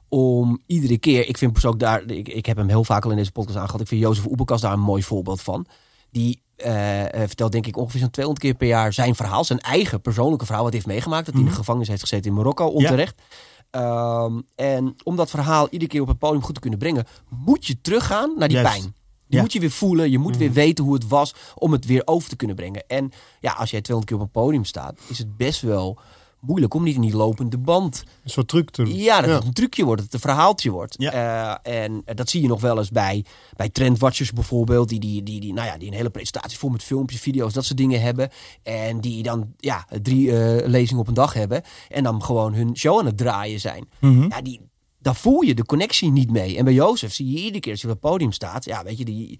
om iedere keer... Ik vind persoonlijk daar... Ik, ik heb hem heel vaak al in deze podcast aangehad. Ik vind Jozef Oebekas daar een mooi voorbeeld van. Die eh, eh, vertelt denk ik ongeveer zo'n 200 keer per jaar zijn verhaal. Zijn eigen persoonlijke verhaal wat hij heeft meegemaakt. Dat hij in de gevangenis heeft gezeten in Marokko onterecht. Ehm, en om dat verhaal iedere keer op het podium goed te kunnen brengen, moet je teruggaan naar die Juist. pijn. Die Ja. moet je weer voelen. Je moet weer weten hoe het was om het weer over te kunnen brengen. En ja, als jij 200 keer op een podium staat, is het best wel moeilijk om niet in die lopende band. Een soort truc te. Ja, dat het een trucje wordt, dat het een verhaaltje wordt. Ja. Eh, en dat zie je nog wel eens bij, bij trendwatchers bijvoorbeeld. Die, die, die, die, nou ja, die een hele presentatie vol met filmpjes, video's, dat soort dingen hebben. En die dan ja, drie eh, lezingen op een dag hebben. En dan gewoon hun show aan het draaien zijn. Mhm. Ja, die, daar voel je de connectie niet mee. En bij Jozef zie je iedere keer als je op het podium staat. Ja, weet je, die,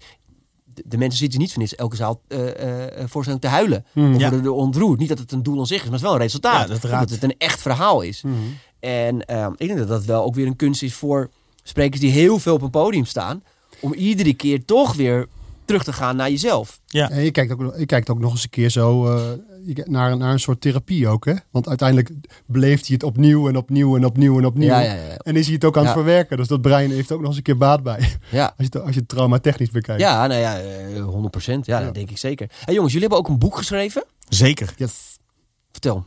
de, mensen zitten niet van niets elke zaal eh eh voorstelling te huilen. Of Ja. worden er ontroerd. Niet dat het een doel aan zich is, maar het is wel een resultaat. Ja, dat het een echt verhaal is. Mhm. En ehm, ik denk dat dat wel ook weer een kunst is voor sprekers die heel veel op een podium staan. Om iedere keer toch weer terug te gaan naar jezelf. Ja. En je kijkt ook, je kijkt ook nog eens een keer zo eh, naar, naar een soort therapie ook. Hè? Want uiteindelijk beleeft hij het opnieuw en opnieuw en opnieuw en opnieuw. Ja, ja, ja. En is hij het ook aan het Ja. verwerken. Dus dat brein heeft ook nog eens een keer baat bij. Ja, Als je het, als je het traumatechnisch bekijkt. ja nou ja, eh, 100 procent. Ja, Ja. dat denk ik zeker. Hey, jongens, jullie hebben ook een boek geschreven. Zeker. Yes. Vertel.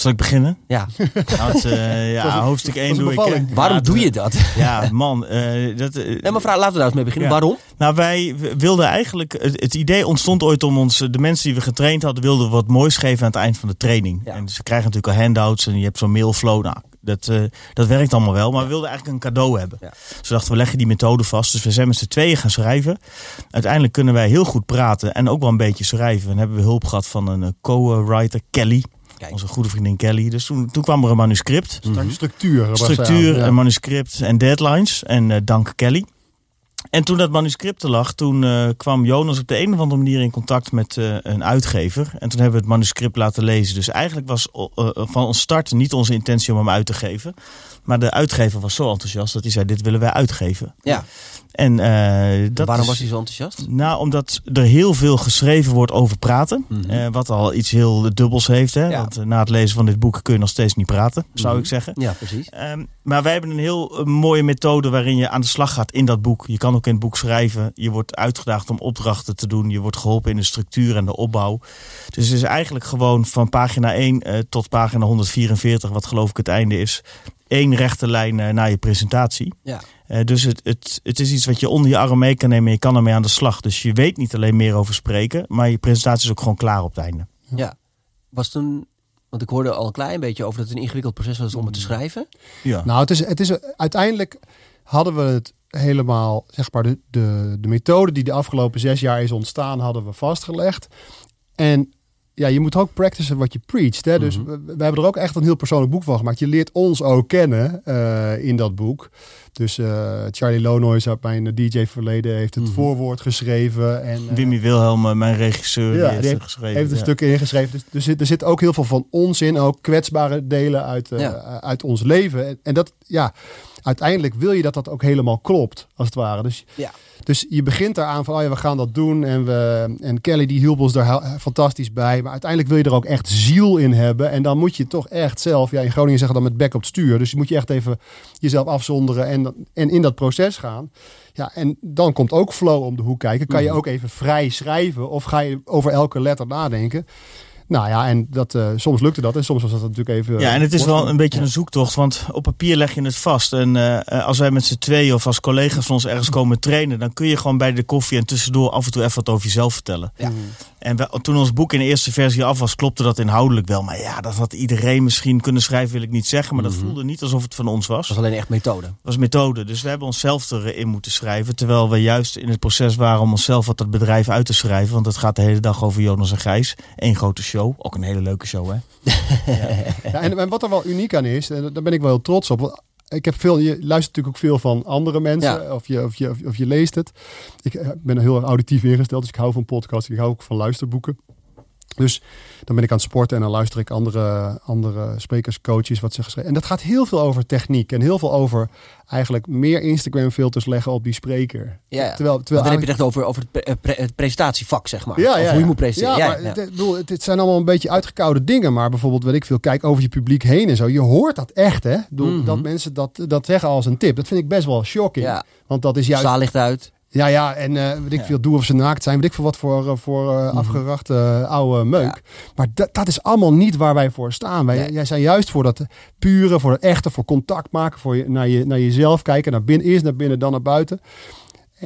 Zal ik beginnen? Ja. Nou, het, eh, ja, hoofdstuk was 1 een doe ik. hè. Waarom doe je dat? Ja, man. eh, dat, eh, Nee, maar vraag, laten we daar eens mee beginnen. Ja. Waarom? Nou, wij wilden eigenlijk. Het, het idee ontstond ooit om ons. De mensen die we getraind hadden, wilden wat moois geven aan het eind van de training. Ja. En ze krijgen natuurlijk al handouts en je hebt zo'n mailflow. Nou, dat, eh, dat werkt allemaal wel. Maar we wilden eigenlijk een cadeau hebben. Ja. Dus we dachten, we leggen die methode vast. Dus we zijn met z'n tweeën gaan schrijven. Uiteindelijk kunnen wij heel goed praten en ook wel een beetje schrijven. En hebben we hulp gehad van een eh, co-writer, Kelly. Kijk. Onze goede vriendin Kelly. Dus toen, toen kwam er een manuscript Structuur. was structuur, er aan, ja. een manuscript en deadlines. En eh, dank Kelly. En toen dat manuscript er lag, toen eh, kwam Jonas op de een of andere manier in contact met eh, een uitgever. En toen hebben we het manuscript laten lezen. Dus eigenlijk was van ons start niet onze intentie om hem uit te geven. Maar de uitgever was zo enthousiast dat hij zei, dit willen wij uitgeven. Ja. En eh, dat Waarom is- was hij zo enthousiast? nou, omdat er heel veel geschreven wordt over praten. Mhm. Eh, wat al iets heel dubbels heeft. Hè? Ja. Want eh, na het lezen van dit boek kun je nog steeds niet praten, zou Mhm. ik zeggen. Ja, precies. Ehm, maar wij hebben een heel mooie methode waarin je aan de slag gaat in dat boek. Je kan ook in het boek schrijven. Je wordt uitgedaagd om opdrachten te doen. Je wordt geholpen in de structuur en de opbouw. Dus het is eigenlijk gewoon van pagina 1 eh, tot pagina 144, wat geloof ik het einde is. Één rechte lijn eh, naar je presentatie. Ja. Eh, dus het, het, het is iets wat je onder je arm mee kan nemen en je kan ermee aan de slag. Dus je weet niet alleen meer over spreken, maar je presentatie is ook gewoon klaar op het einde. Ja. Was toen... Want ik hoorde al een klein beetje over dat het een ingewikkeld proces was om het te schrijven. Ja. Nou, het is, het is uiteindelijk hadden we het helemaal, zeg maar, de, de, de methode die de afgelopen zes jaar is ontstaan, hadden we vastgelegd. En ja, je moet ook practicen wat je preacht. Hè? Dus Mhm. we, we hebben er ook echt een heel persoonlijk boek van gemaakt. Je leert ons ook kennen eh, in dat boek. Dus eh, Charlie Lonois uit mijn DJ-verleden heeft het Mhm. voorwoord geschreven. En, eh, Wimmy Wilhelm, mijn regisseur, Ja, heeft het geschreven. heeft een stuk ingeschreven. Dus er zit, er zit ook heel veel van ons in, ook kwetsbare delen uit, Ja. uit ons leven. En, en dat, ja, uiteindelijk wil je dat dat ook helemaal klopt, als het ware. Dus, Ja. dus je begint daaraan van, oh ja, we gaan dat doen. En, we, en Kelly die hielp ons daar fantastisch bij. Maar uiteindelijk wil je er ook echt ziel in hebben. En dan moet je toch echt zelf, ja, in Groningen zeggen dan met bek op het stuur. Dus je moet je echt even jezelf afzonderen en, en in dat proces gaan. Ja, en dan komt ook flow om de hoek kijken. Kan je Mhm. ook even vrij schrijven of ga je over elke letter nadenken? Nou ja, en dat, eh, soms lukte dat en soms was dat natuurlijk even... Ja, en het is wel een beetje een zoektocht, want op papier leg je het vast. En eh, als wij met z'n tweeën of als collega's van ons ergens komen trainen, dan kun je gewoon bij de koffie en tussendoor af en toe even wat over jezelf vertellen. Ja. En we- toen ons boek in de eerste versie af was, klopte dat inhoudelijk wel. Maar ja, dat had iedereen misschien kunnen schrijven, wil ik niet zeggen. Maar dat Mhm. voelde niet alsof het van ons was. Dat was alleen echt methode. was methode. Dus we hebben onszelf erin moeten schrijven. Terwijl we juist in het proces waren om onszelf wat dat bedrijf uit te schrijven. Want het gaat de hele dag over Jonas en Gijs. Eén grote show. Ook een hele leuke show, hè? Ja, en, en wat er wel uniek aan is, en daar ben ik wel heel trots op. Ik heb veel, je luistert natuurlijk ook veel van andere mensen, Ja. of, je, of, je, of, of je leest het. Ik eh, ben er heel erg auditief ingesteld, dus ik hou van podcasts, ik hou ook van luisterboeken. Dus dan ben ik aan het sporten en dan luister ik andere, andere sprekers, coaches, wat ze geschreven. En dat gaat heel veel over techniek en heel veel over eigenlijk meer Instagram filters leggen op die spreker. Ja, ja. Terwijl, terwijl dan heb je het echt over, over het, pre- eh, pre- het presentatievak, zeg maar. ja, of ja, hoe je moet presenteren. Ja, Ja, maar. Het, ik bedoel, het, het zijn allemaal een beetje uitgekoude dingen. Maar bijvoorbeeld, weet ik veel, kijk over je publiek heen en zo. Je hoort dat echt, hè? Bedoel, Mhm. Dat mensen dat, dat zeggen als een tip. Dat vind ik best wel shocking. Ja. Want dat is juist... zaal ligt uit. Ja, ja, en uh, weet ik veel, doe of ze naakt zijn, weet ik veel wat voor, uh, voor uh, afgerachte oude meuk. Maar dat is allemaal niet waar wij voor staan. Wij jij zijn juist voor dat pure, voor het echte, voor contact maken, voor je, naar, je, naar jezelf kijken, naar binnen, eerst naar binnen, dan naar buiten.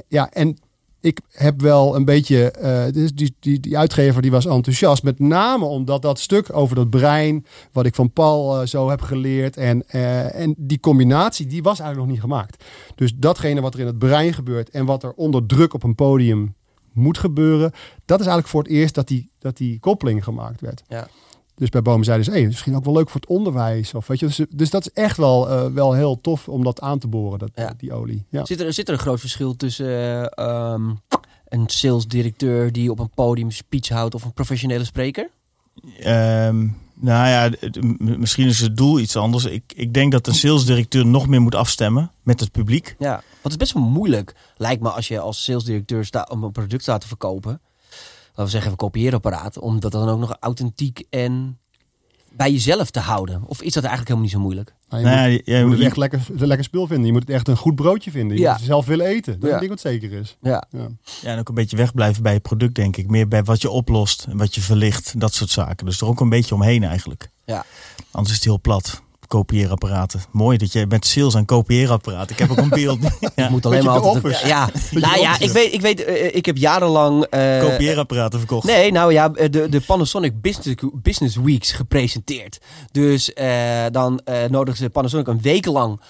Ja, en ik heb wel een beetje, uh, die, die, die uitgever die was enthousiast. Met name omdat dat stuk over dat brein, wat ik van Paul uh, zo heb geleerd. En, uh, en die combinatie, die was eigenlijk nog niet gemaakt. Dus datgene wat er in het brein gebeurt en wat er onder druk op een podium moet gebeuren. Dat is eigenlijk voor het eerst dat die, dat die koppeling gemaakt werd. Ja. Dus bij Bomen zeiden ze, hey, misschien ook wel leuk voor het onderwijs. Of, weet je, dus, dus dat is echt wel, uh, wel heel tof om dat aan te boren, dat, ja. die olie. Ja. Zit, er, zit er een groot verschil tussen uh, um, een salesdirecteur die op een podium speech houdt of een professionele spreker? Um, nou ja, misschien is het doel iets anders. Ik, ik denk dat een salesdirecteur nog meer moet afstemmen met het publiek. Ja, want het is best wel moeilijk, lijkt me, als je als salesdirecteur staat om een product staat te verkopen laten we zeggen, een kopieerapparaat, om dat dan ook nog authentiek en bij jezelf te houden? Of is dat eigenlijk helemaal niet zo moeilijk? Nou, je, nou, moet, je, je, moet, het echt lekker, lekker spul vinden. Je moet het echt een goed broodje vinden. Je ja. moet het zelf willen eten. Dat ja. denk ik wat zeker is. Ja. ja. Ja. en ook een beetje wegblijven bij je product, denk ik. Meer bij wat je oplost en wat je verlicht. Dat soort zaken. Dus er ook een beetje omheen eigenlijk. Ja. Anders is het heel plat kopieerapparaten. Mooi dat je met sales aan kopieerapparaten. Ik heb ook een beeld. ja. moet alleen maar altijd. Ja, nou ja, ik weet, ik weet, uh, ik heb jarenlang uh, kopieerapparaten verkocht. Nee, nou ja, de, de Panasonic Business, Business Weeks gepresenteerd. Dus uh, dan nodigden ze Panasonic een week lang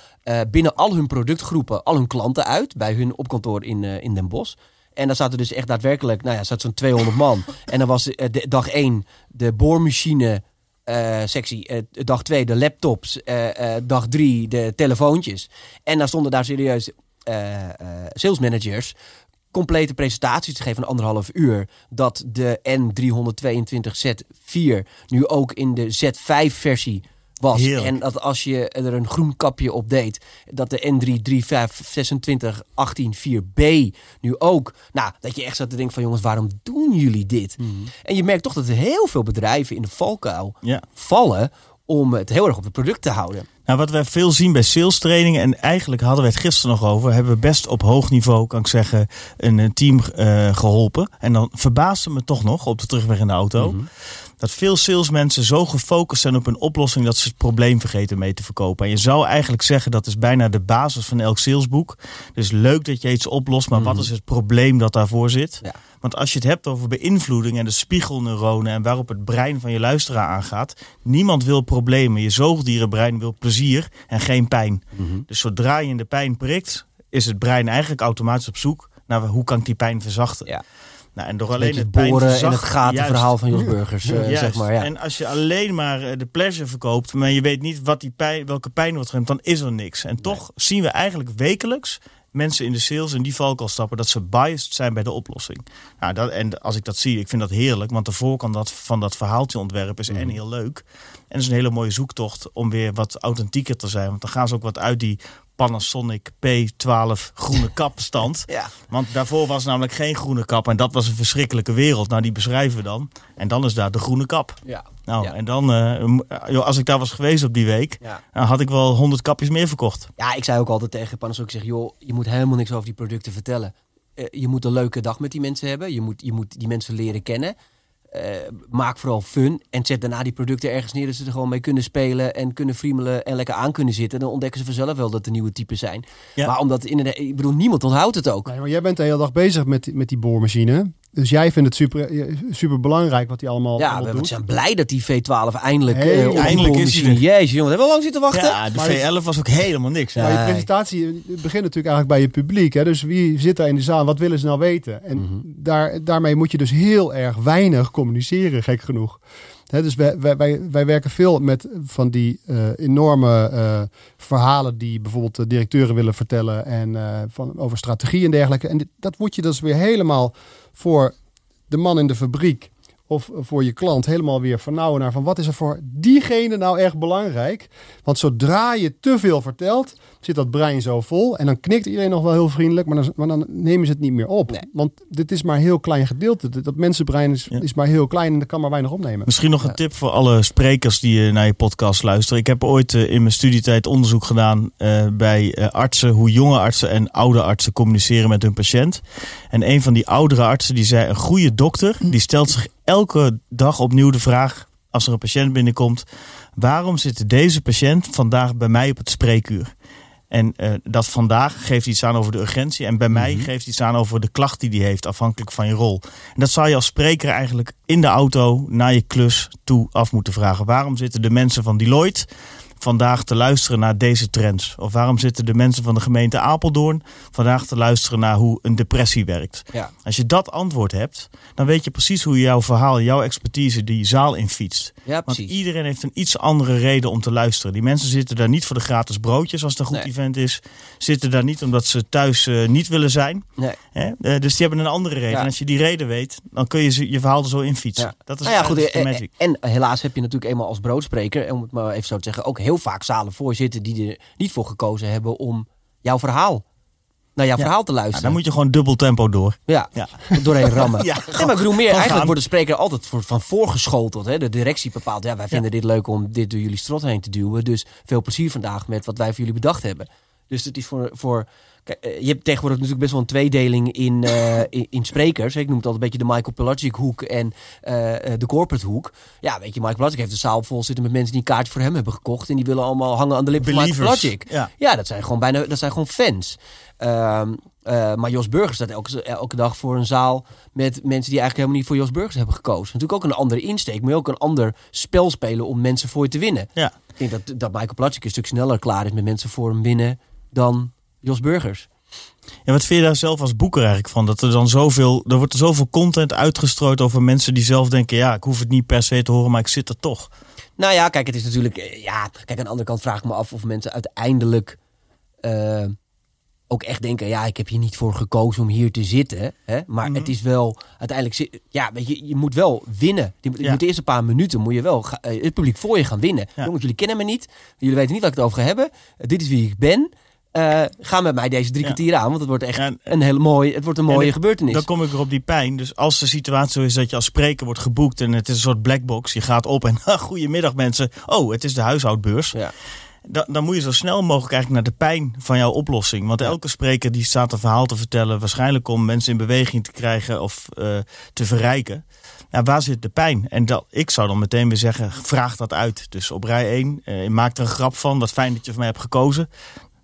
binnen al hun productgroepen, al hun klanten uit bij hun opkantoor in, in Den Bosch. En daar zaten dus echt daadwerkelijk, nou ja, zat zo'n 200 man. En dan was de, dag 1 de boormachine uh, sectie. Uh, dag 2 de laptops. Uh, dag 3 de telefoontjes. En dan stonden daar serieus sales managers complete presentaties te geven van anderhalf uur. Dat de N322Z4 nu ook in de Z5-versie was. Heerlijk. En dat als je er een groen kapje op deed, dat de N3352618-4B nu ook. Nou, dat je echt zat te denken van jongens, waarom doen jullie dit? Mhm. En je merkt toch dat heel veel bedrijven in de valkuil Ja. vallen om het heel erg op het product te houden. Nou, wat wij veel zien bij sales trainingen, en eigenlijk hadden we het gisteren nog over, hebben we best op hoog niveau, kan ik zeggen, een, een team eh, geholpen. En dan verbaasde me toch nog op de terugweg in de auto. Mhm. Dat veel salesmensen zo gefocust zijn op een oplossing dat ze het probleem vergeten mee te verkopen. En je zou eigenlijk zeggen dat is bijna de basis van elk salesboek. Dus leuk dat je iets oplost, maar wat Mhm. is het probleem dat daarvoor zit? Ja. Want als je het hebt over beïnvloeding en de spiegelneuronen en waarop het brein van je luisteraar aangaat, niemand wil problemen. Je zoogdierenbrein wil plezier en geen pijn. Mhm. Dus zodra je in de pijn prikt, is het brein eigenlijk automatisch op zoek naar hoe kan ik die pijn verzachten. Ja. Nou, en door Alleen het pijn boren en het gatenverhaal van Jos Burgers, eh, zeg maar. Ja. En als je alleen maar eh, de pleasure verkoopt, maar je weet niet wat die pijn, welke pijn wordt gegeven, dan is er niks. En toch zien we eigenlijk wekelijks mensen in de sales in die valkuil stappen dat ze biased zijn bij de oplossing. Nou, dat, en als ik dat zie, ik vind dat heerlijk, want de voorkant dat, van dat verhaaltje ontwerpen is en heel leuk. En het is een hele mooie zoektocht om weer wat authentieker te zijn. Want dan gaan ze ook wat uit die Panasonic P12 groene kapstand. Ja. Want daarvoor was namelijk geen groene kap. En dat was een verschrikkelijke wereld. Nou, die beschrijven we dan. En dan is daar de groene kap. Ja. Nou, Ja. en dan, eh, m- joh, als ik daar was geweest op die week, Ja. dan had ik wel 100 kapjes meer verkocht. Ja, ik zei ook altijd tegen Panasonic, ik zeg, joh, je moet helemaal niks over die producten vertellen. Eh, je moet een leuke dag met die mensen hebben. Je moet, je moet die mensen leren kennen. Eh, maak vooral fun en zet daarna die producten ergens neer dat ze er gewoon mee kunnen spelen en kunnen friemelen en lekker aan kunnen zitten. Dan ontdekken ze vanzelf wel dat er nieuwe types zijn. Ja. Maar omdat inderdaad, ik bedoel, niemand onthoudt het ook. Nee, maar jij bent de hele dag bezig met, met die boormachine. Dus jij vindt het super, eh, super belangrijk wat hij allemaal, Ja, allemaal we doet. zijn blij dat die V12 eindelijk, Hey, eh, eindelijk is Jezus, jongen, hebben we al lang zitten wachten? Ja, de Maar- V11 was ook helemaal niks. Ja. Maar je presentatie begint natuurlijk eigenlijk bij je publiek. Hè? Dus wie zit daar in de zaal? Wat willen ze nou weten? En Mhm. daar, daarmee moet je dus heel erg weinig communiceren, gek genoeg. Hè, dus wij, wij, wij, wij werken veel met van die eh, enorme eh, verhalen die bijvoorbeeld de directeuren willen vertellen en eh, van, over strategie en dergelijke. En dit- dat moet je dus weer helemaal voor de man in de fabriek of voor je klant helemaal weer vernauwen naar van wat is er voor diegene nou echt belangrijk. Want zodra je te veel vertelt, zit dat brein zo vol. En dan knikt iedereen nog wel heel vriendelijk, maar dan, maar dan nemen ze het niet meer op. Want dit is maar een heel klein gedeelte. Dat mensenbrein is, is maar heel klein en dat kan maar weinig opnemen. Misschien nog een tip voor alle sprekers die naar je podcast luisteren. Ik heb ooit in mijn studietijd onderzoek gedaan bij artsen, hoe jonge artsen en oude artsen communiceren met hun patiënt. En een van die oudere artsen die zei: een goede dokter die stelt zich elke dag opnieuw de vraag als er een patiënt binnenkomt: waarom zit deze patiënt vandaag bij mij op het spreekuur? En uh, dat vandaag geeft iets aan over de urgentie. En bij mij mhm. geeft iets aan over de klacht die die heeft, afhankelijk van je rol. En dat zou je als spreker eigenlijk in de auto naar je klus toe af moeten vragen. Waarom zitten de mensen van Deloitte vandaag te luisteren naar deze trends? Of waarom zitten de mensen van de gemeente Apeldoorn vandaag te luisteren naar hoe een depressie werkt? Ja. Als je dat antwoord hebt, dan weet je precies hoe je jouw verhaal, jouw expertise die zaal in fietst. Ja, Want iedereen heeft een iets andere reden om te luisteren. Die mensen zitten daar niet voor de gratis broodjes als het een goed event is. Zitten daar niet omdat ze thuis uh, niet willen zijn. Nee. Hè? Uh, dus die hebben een andere reden. En als je die reden weet, dan kun je je verhaal er zo in fietsen. Ja. Dat is, nou ja, goed, en, en, helaas heb je natuurlijk eenmaal als broodspreker, om het maar even zo te zeggen, ook heel heel vaak zalen voorzitten die er niet voor gekozen hebben om jouw verhaal naar jouw verhaal te luisteren. dan moet je gewoon dubbel tempo door. Ja, ja. doorheen rammen. ja, maar ik bedoel meer, eigenlijk wordt de spreker altijd voor, van voorgeschoteld. Hè? De directie bepaalt, ja, wij vinden dit leuk om dit door jullie strot heen te duwen. Dus veel plezier vandaag met wat wij voor jullie bedacht hebben. Dus het is voor, voor je hebt tegenwoordig natuurlijk best wel een tweedeling in, uh, in, in, sprekers. Ik noem het altijd een beetje de Michael Pelagic hoek en uh, de corporate hoek. Ja, weet je, Michael Pelagic heeft de zaal vol zitten met mensen die een kaartje voor hem hebben gekocht. En die willen allemaal hangen aan de lippen van Michael Pelagic. Ja. ja, dat zijn gewoon bijna dat zijn gewoon fans. Uh, maar Jos Burgers staat elke, elke dag voor een zaal met mensen die eigenlijk helemaal niet voor Jos Burgers hebben gekozen. Natuurlijk ook een andere insteek, maar ook een ander spel spelen om mensen voor je te winnen. Ja. Ik denk dat, dat Michael Pelagic een stuk sneller klaar is met mensen voor hem winnen dan Jos Burgers. Ja, wat vind je daar zelf als boeker eigenlijk van? Dat er dan zoveel, er wordt er zoveel content uitgestrooid over mensen die zelf denken, ja, ik hoef het niet per se te horen, maar ik zit er toch. Nou ja, kijk, het is natuurlijk, eh, ja, kijk, aan de andere kant vraag ik me af of mensen uiteindelijk uh, ook echt denken, ja, ik heb hier niet voor gekozen om hier te zitten. Hè? Maar mhm. het is wel, uiteindelijk, ja, weet je, je moet wel winnen. Je, ja. moet de eerste paar minuten moet je wel uh, het publiek voor je gaan winnen. Jongens, jullie kennen me niet. Jullie weten niet waar ik het over ga hebben. dit is wie ik ben. Uh, ga met mij deze drie kwartier aan, want het wordt echt een hele mooie, het wordt een mooie gebeurtenis. Dan kom ik weer op die pijn. Dus als de situatie zo is dat je als spreker wordt geboekt en het is een soort blackbox, je gaat op en goedemiddag mensen, oh het is de huishoudbeurs. Ja. Dan, dan, moet je zo snel mogelijk eigenlijk naar de pijn van jouw oplossing. Want elke spreker die staat een verhaal te vertellen, waarschijnlijk om mensen in beweging te krijgen of uh, te verrijken. Ja, waar zit de pijn? En dat, ik zou dan meteen weer zeggen, vraag dat uit. Dus op rij 1, uh, maak er een grap van. Wat fijn dat je voor mij hebt gekozen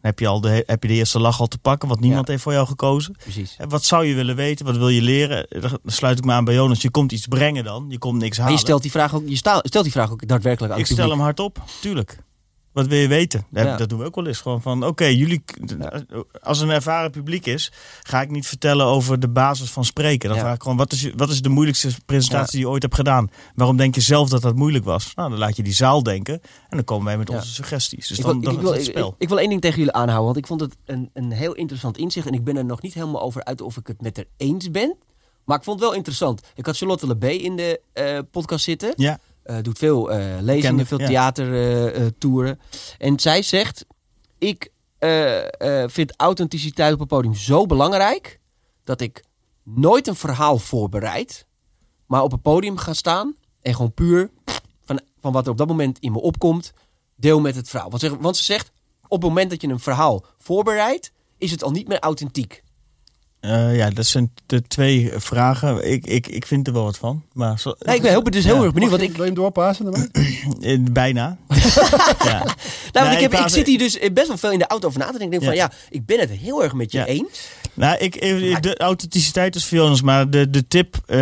heb je, al de, heb je de eerste lach al te pakken, want niemand heeft voor jou gekozen. Precies. En wat zou je willen weten? Wat wil je leren? Dan sluit ik me aan bij Jonas. Je komt iets brengen dan. Je komt niks halen. Maar je stelt die vraag ook, je stelt die vraag ook daadwerkelijk aan Ik stel hem hardop, tuurlijk. Wat wil je weten? Dat doen we ook wel eens. Gewoon van, oké, jullie, als een ervaren publiek is, ga ik niet vertellen over de basis van spreken. Dan vraag ik gewoon, wat is, wat is de moeilijkste presentatie die je ooit hebt gedaan? Waarom denk je zelf dat dat moeilijk was? Nou, dan laat je die zaal denken en dan komen wij met onze suggesties. Dus ik dan, wil, dan ik, wil, het spel. Ik, ik, wil één ding tegen jullie aanhouden, want ik vond het een, een heel interessant inzicht en ik ben er nog niet helemaal over uit of ik het met er eens ben. Maar ik vond het wel interessant. Ik had Charlotte Lebé in de uh, podcast zitten. Ja. Uh, doet veel uh, lezingen, veel theatertoeren. Uh, en zij zegt: Ik vind authenticiteit op het podium zo belangrijk dat ik nooit een verhaal voorbereid, maar op het podium ga staan en gewoon puur van, van wat er op dat moment in me opkomt, deel met het verhaal. Want ze, want ze zegt: Op het moment dat je een verhaal voorbereidt, is het al niet meer authentiek. Uh, ja, dat zijn de twee vragen. Ik, ik, ik vind er wel wat van. Maar zo, nee, ik ben heel, dus heel erg benieuwd. Want ik... Wil je hem doorpassen? Eh, bijna. ja. Nou, ik, heb, ik zit hier dus best wel veel in de auto over na te denken. Ik denk van ja, ik ben het heel erg met je eens. Nou, ik, de authenticiteit is veel anders. Maar de, de tip uh,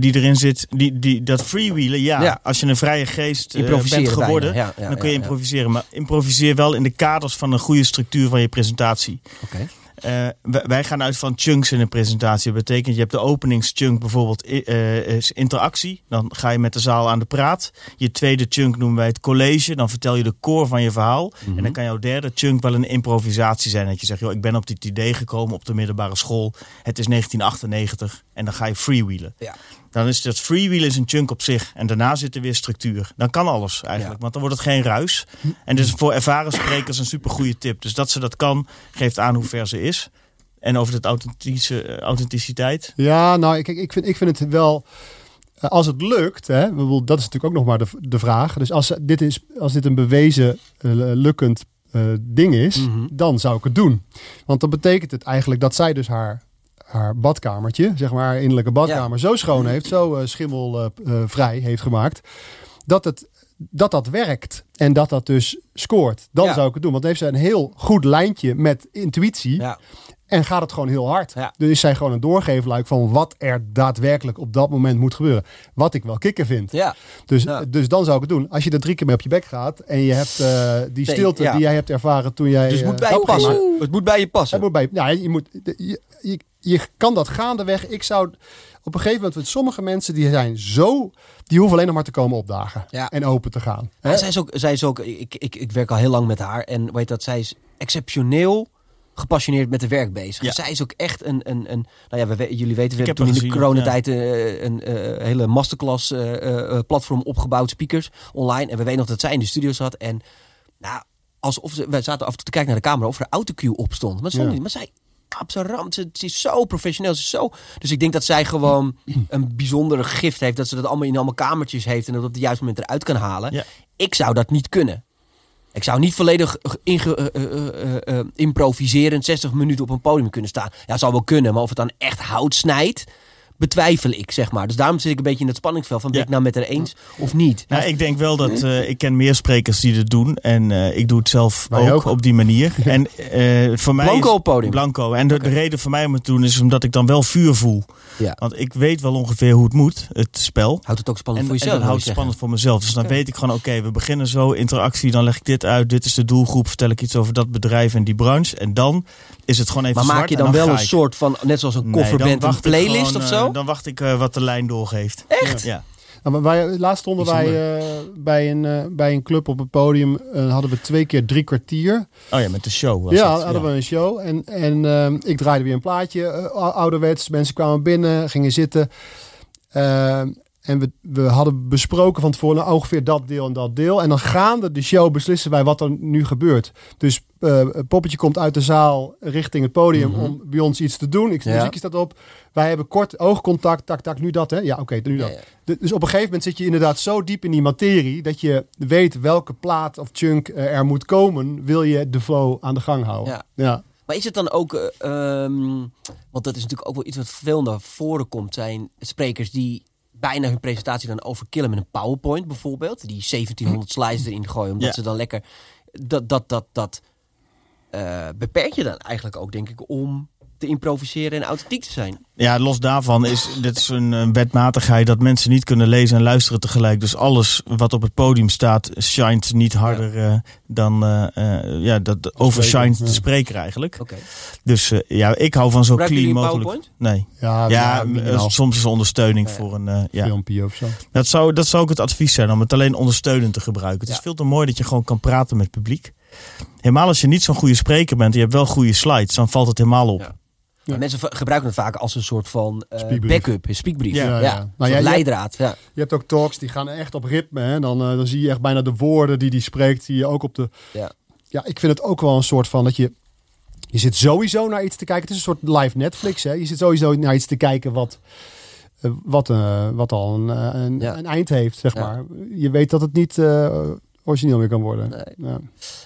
die erin zit, die, die, dat freewheelen. Ja, ja. als je een vrije geest uh, bent geworden, ja, dan kun je improviseren. Maar improviseer wel in de kaders van een goede structuur van je presentatie. Oké. Uh, wij gaan uit van chunks in een presentatie. Dat betekent, je hebt de openingschunk bijvoorbeeld uh, is interactie. Dan ga je met de zaal aan de praat. Je tweede chunk noemen wij het college. Dan vertel je de core van je verhaal. En dan mhm. kan jouw derde chunk wel een improvisatie zijn. Dat je zegt, joh, ik ben op dit idee gekomen op de middelbare school. Het is 1998. En dan ga je freewheelen. Ja. Dan is dat freewheel is een chunk op zich. En daarna zit er weer structuur. Dan kan alles eigenlijk. Want dan wordt het geen ruis. En dus voor ervaren sprekers een super goede tip. Dus dat ze dat kan, geeft aan hoe ver ze is. En over de authentische, authenticiteit. Ja, nou, ik, ik, vind, ik vind het wel. Als het lukt, hè, dat is natuurlijk ook nog maar de, de vraag. Dus als dit, is, als dit een bewezen uh, lukkend uh, ding is, mm -hmm. dan zou ik het doen. Want dan betekent het eigenlijk dat zij dus haar haar badkamertje, zeg maar haar innerlijke badkamer, ja. zo schoon heeft, zo uh, schimmelvrij uh, heeft gemaakt, dat het dat dat werkt en dat dat dus scoort. Dan ja. zou ik het doen, want dan heeft ze een heel goed lijntje met intuïtie. Ja. En gaat het gewoon heel hard. Ja. Dus is zij gewoon een doorgeefluik van wat er daadwerkelijk op dat moment moet gebeuren. Wat ik wel kicken vind. Ja. Dus, Ja. dus dan zou ik het doen. Als je er drie keer mee op je bek gaat en je hebt eh, die Nee, stilte ja. die jij hebt ervaren toen jij. Dus het eh, moet bij je passen. Het moet bij je passen. het moet bij, ja, je, moet, je, je, je kan dat gaandeweg. Ik zou op een gegeven moment, want sommige mensen die zijn zo, die hoeven alleen nog maar te komen opdagen Ja. en open te gaan. Ja, Hè? zij is ook, zij is ook ik, ik, ik werk al heel lang met haar. En weet dat, zij is exceptioneel gepassioneerd met de werk bezig. Ja. Zij is ook echt een... een, een nou ja, we, we- jullie weten, we Ik hebben heb toen in de coronatijd eh, een eh, hele masterclass eh, platform opgebouwd, speakers online. En we weten nog dat zij in de studio zat. En nou, alsof ze, wij zaten af en toe te kijken naar de camera of er autocue op stond. Maar, stond Ja. niet. maar zij zijn rand. Ze, ze is zo professioneel. Ze is zo... Dus ik denk dat zij gewoon een bijzondere gift heeft. Dat ze dat allemaal in allemaal kamertjes heeft. En dat op het juiste moment eruit kan halen. Ja. Ik zou dat niet kunnen. Ik zou niet volledig inge, eh, improviserend 60 minuten op een podium kunnen staan. Ja, zou wel kunnen. Maar of het dan echt hout snijdt, betwijfel ik, zeg maar. Dus daarom zit ik een beetje in het spanningsveld van ben Ja. ik nou met haar eens of niet. Nou, ik denk wel dat eh, ik ken meer sprekers die dit doen. En eh, ik doe het zelf ook, ook. op die manier. En eh, voor mij Blanco is- op podium? Blanco. En de, de reden voor mij om het te doen is omdat ik dan wel vuur voel. Ja. Want ik weet wel ongeveer hoe het moet, het spel. Houdt het ook spannend En, voor en jezelf? dat houdt het spannend voor mezelf. Dus dan weet ik gewoon, oké, we beginnen zo, interactie, dan leg ik dit uit. Dit is de doelgroep, vertel ik iets over dat bedrijf en die branche. En dan is het gewoon even. Maar maak zwart je dan wel een ik. soort van, net zoals een Nee, wacht ik playlist gewoon, of eh, zo? dan wacht ik eh, wat de lijn doorgeeft. Echt? Ja. Nou, maar wij, laatst stonden wij eh, bij, een, bij een club op het podium. hadden we twee keer drie kwartier. Oh ja, met de show was ja, het. hadden we een show. En, en ehm, ik draaide weer een plaatje. ou- ouderwets. Mensen kwamen binnen, gingen zitten. En we, we hadden besproken van tevoren nou, ongeveer dat deel en dat deel. En dan gaande de show beslissen wij wat er nu gebeurt. Dus eh, poppetje komt uit de zaal richting het podium Mhm. om bij ons iets te doen. Ik, Ja. muziek staat op. Wij hebben kort oogcontact. Tak, tak, nu dat hè. Ja, oké, nu dat. Ja, ja. De- Dus op een gegeven moment zit je inderdaad zo diep in die materie dat je weet welke plaat of chunk eh, er moet komen, wil je de flow aan de gang houden. Ja. ja. Maar is het dan ook, eh, ehm, want dat is natuurlijk ook wel iets wat veel naar voren komt, zijn sprekers die bijna hun presentatie dan overkillen met een PowerPoint bijvoorbeeld. Die 1700 slides erin gooien, omdat Ja. ze dan lekker... Dat, dat, dat, dat eh, beperk je dan eigenlijk ook, denk ik, om te improviseren en authentiek te zijn. Ja, los daarvan is dit is een, een wetmatigheid dat mensen niet kunnen lezen en luisteren tegelijk. Dus alles wat op het podium staat, shined niet harder eh, dan eh, eh, ja, dat overshined ja. de spreker eigenlijk. Oké. Dus eh, ja, ik hou van zo clean mogelijk. PowerPoint? Nee. Ja, Ja, soms is ondersteuning Ja. voor een. eh, ja. filmpje of zo. Dat, zou, dat zou ook het advies zijn om het alleen ondersteunend te gebruiken. Het is veel te mooi dat je gewoon kan praten met het publiek. Helemaal als je niet zo'n goede spreker bent en je hebt wel goede slides, dan valt het helemaal op. Ja. Mensen gebruiken het vaak als een soort van eh, Speakbrief. backup, een speakbrief. Ja, Ja, ja. ja. Nou, jij- leidraad. Ja. Je hebt ook talks die gaan echt op ritme. Hè? Dan, eh, dan zie je echt bijna de woorden die die spreekt, zie je ook op de. Ja. Ja, ik vind het ook wel een soort van dat je. Je zit sowieso naar iets te kijken. Het is een soort live Netflix. Hè? Je zit sowieso naar iets te kijken wat. eh, wat, eh, wat al een, een, Ja. een eind heeft, zeg Ja. maar. Je weet dat het niet eh, origineel meer kan worden. Nee. Ja.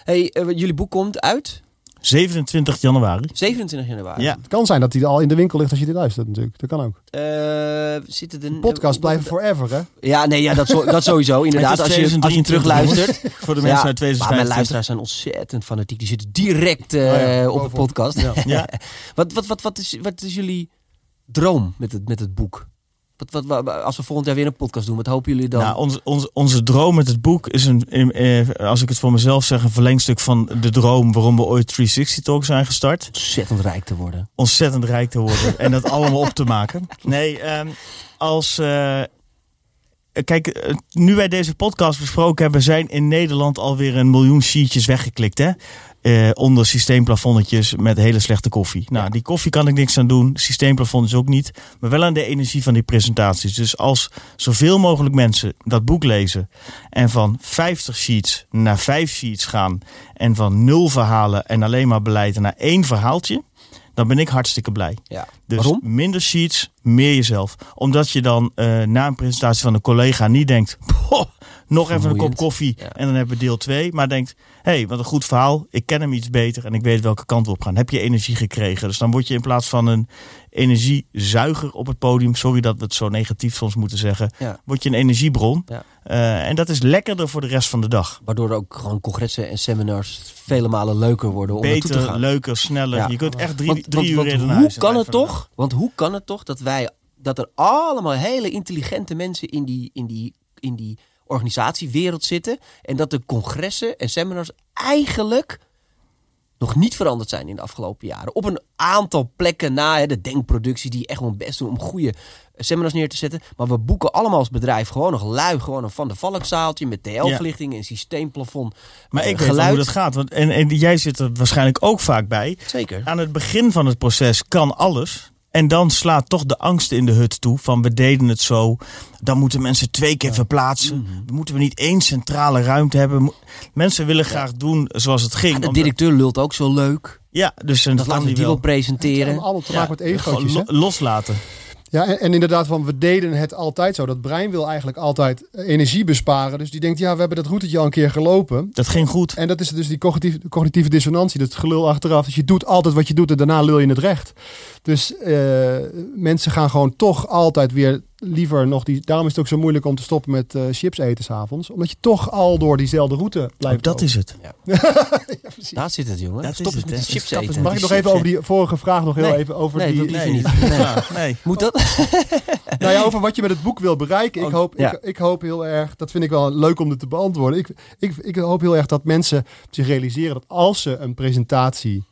Hey, jullie boek komt uit 27 januari. 27 januari. Ja. Het kan zijn dat hij al in de winkel ligt als je dit luistert, natuurlijk. Dat kan ook. Eh, zitten de Podcast blijven forever, hè? Ja, nee, ja, dat, zo, dat sowieso. Inderdaad, als je, als je 2023, terugluistert. Voor de mensen Ja, uit Maar mijn 2025. luisteraars zijn ontzettend fanatiek. Die zitten direct eh, Oh ja, op de podcast. Ja. Ja. wat, wat, wat, wat, is, wat is jullie droom met het, met het boek? Wat, wat, wat- als we volgend jaar weer een podcast doen, wat hopen jullie dan? Nou, onze, onze, onze droom met het boek is, een, eh, als ik het voor mezelf zeg, een verlengstuk van de droom waarom we ooit 360 Talk zijn gestart. Ontzettend rijk te worden. Ontzettend rijk te worden en dat allemaal op te maken. Nee, ehm, als. eh, kijk, nu wij deze podcast besproken hebben, zijn in Nederland alweer een miljoen sheetjes weggeklikt. Hè? Uh, onder systeemplafonnetjes met hele slechte koffie. Nou, die koffie kan ik niks aan doen. Systeemplafond is ook niet. Maar wel aan de energie van die presentaties. Dus als zoveel mogelijk mensen dat boek lezen. En van 50 sheets naar 5 sheets gaan. En van nul verhalen en alleen maar beleid naar één verhaaltje dan ben ik hartstikke blij. Ja. Dus Waarom? minder sheets, meer jezelf. Omdat je dan uh, na een presentatie van een collega niet denkt... nog even een kop koffie ja. en dan hebben we deel 2. Maar denkt, hé, hey, wat een goed verhaal. Ik ken hem iets beter en ik weet welke kant we op gaan. Heb je energie gekregen. Dus dan word je in plaats van een energiezuiger op het podium... sorry dat we het zo negatief soms moeten zeggen... Ja. word je een energiebron. Ja. Uh, en dat is lekkerder voor de rest van de dag. Waardoor ook gewoon congressen en seminars vele malen leuker worden om Beter, te gaan. leuker, sneller. Je kunt echt drie, Want, drie want, uur in hoe kan het toch? Want hoe kan het toch dat wij dat er allemaal hele intelligente mensen in die, in die, in die organisatiewereld zitten en dat de congressen en seminars eigenlijk nog niet veranderd zijn in de afgelopen jaren. Op een aantal plekken na hè, de denkproductie die echt hun best doen om goede seminars neer te zetten. Maar we boeken allemaal als bedrijf gewoon nog lui, gewoon een van de valkzaaltje met TL-verlichting en systeemplafond. Maar eh, ik weet geluid. hoe dat gaat. Want, en, en jij zit er waarschijnlijk ook vaak bij. Zeker. Aan het begin van het proces kan alles. En dan slaat toch de angst in de hut toe van we deden het zo. Dan moeten mensen twee keer verplaatsen. Mhm. Moeten we niet één centrale ruimte hebben? Mensen willen graag doen zoals het ging. Ja, de omdat- directeur lult ook zo leuk. ja, dus een Dat laten we die wel presenteren. allemaal te Ja, maken met egootjes. loslaten. Ja, en, en inderdaad, van we deden het altijd zo. Dat brein wil eigenlijk altijd eh, energie besparen. Dus die denkt, ja, we hebben dat routetje al een keer gelopen. Dat ging goed. En dat is dus die cognitieve, cognitieve dissonantie, dat gelul achteraf. Dus je doet altijd wat je doet en daarna lul je het recht. Dus eh, mensen gaan gewoon toch altijd weer liever nog die. Daarom is het ook zo moeilijk om te stoppen met eh, chips eten s'avonds. Omdat je toch al door diezelfde route blijft. Ook dat lopen. is het. Daar zit het, jongen. Dat Stop is het, met die chips eten. Mag ik nog even over die vorige vraag nog heel Nee. even over Nee, die. Nee. niet. Nee. Ja, nee. Moet dat? Nou ja, over wat je met het boek wil bereiken. Ik Oh, hoop, ja. ik, ik hoop heel erg, dat vind ik wel leuk om dit te beantwoorden. Ik, ik, ik hoop heel erg dat mensen zich realiseren dat als ze een presentatie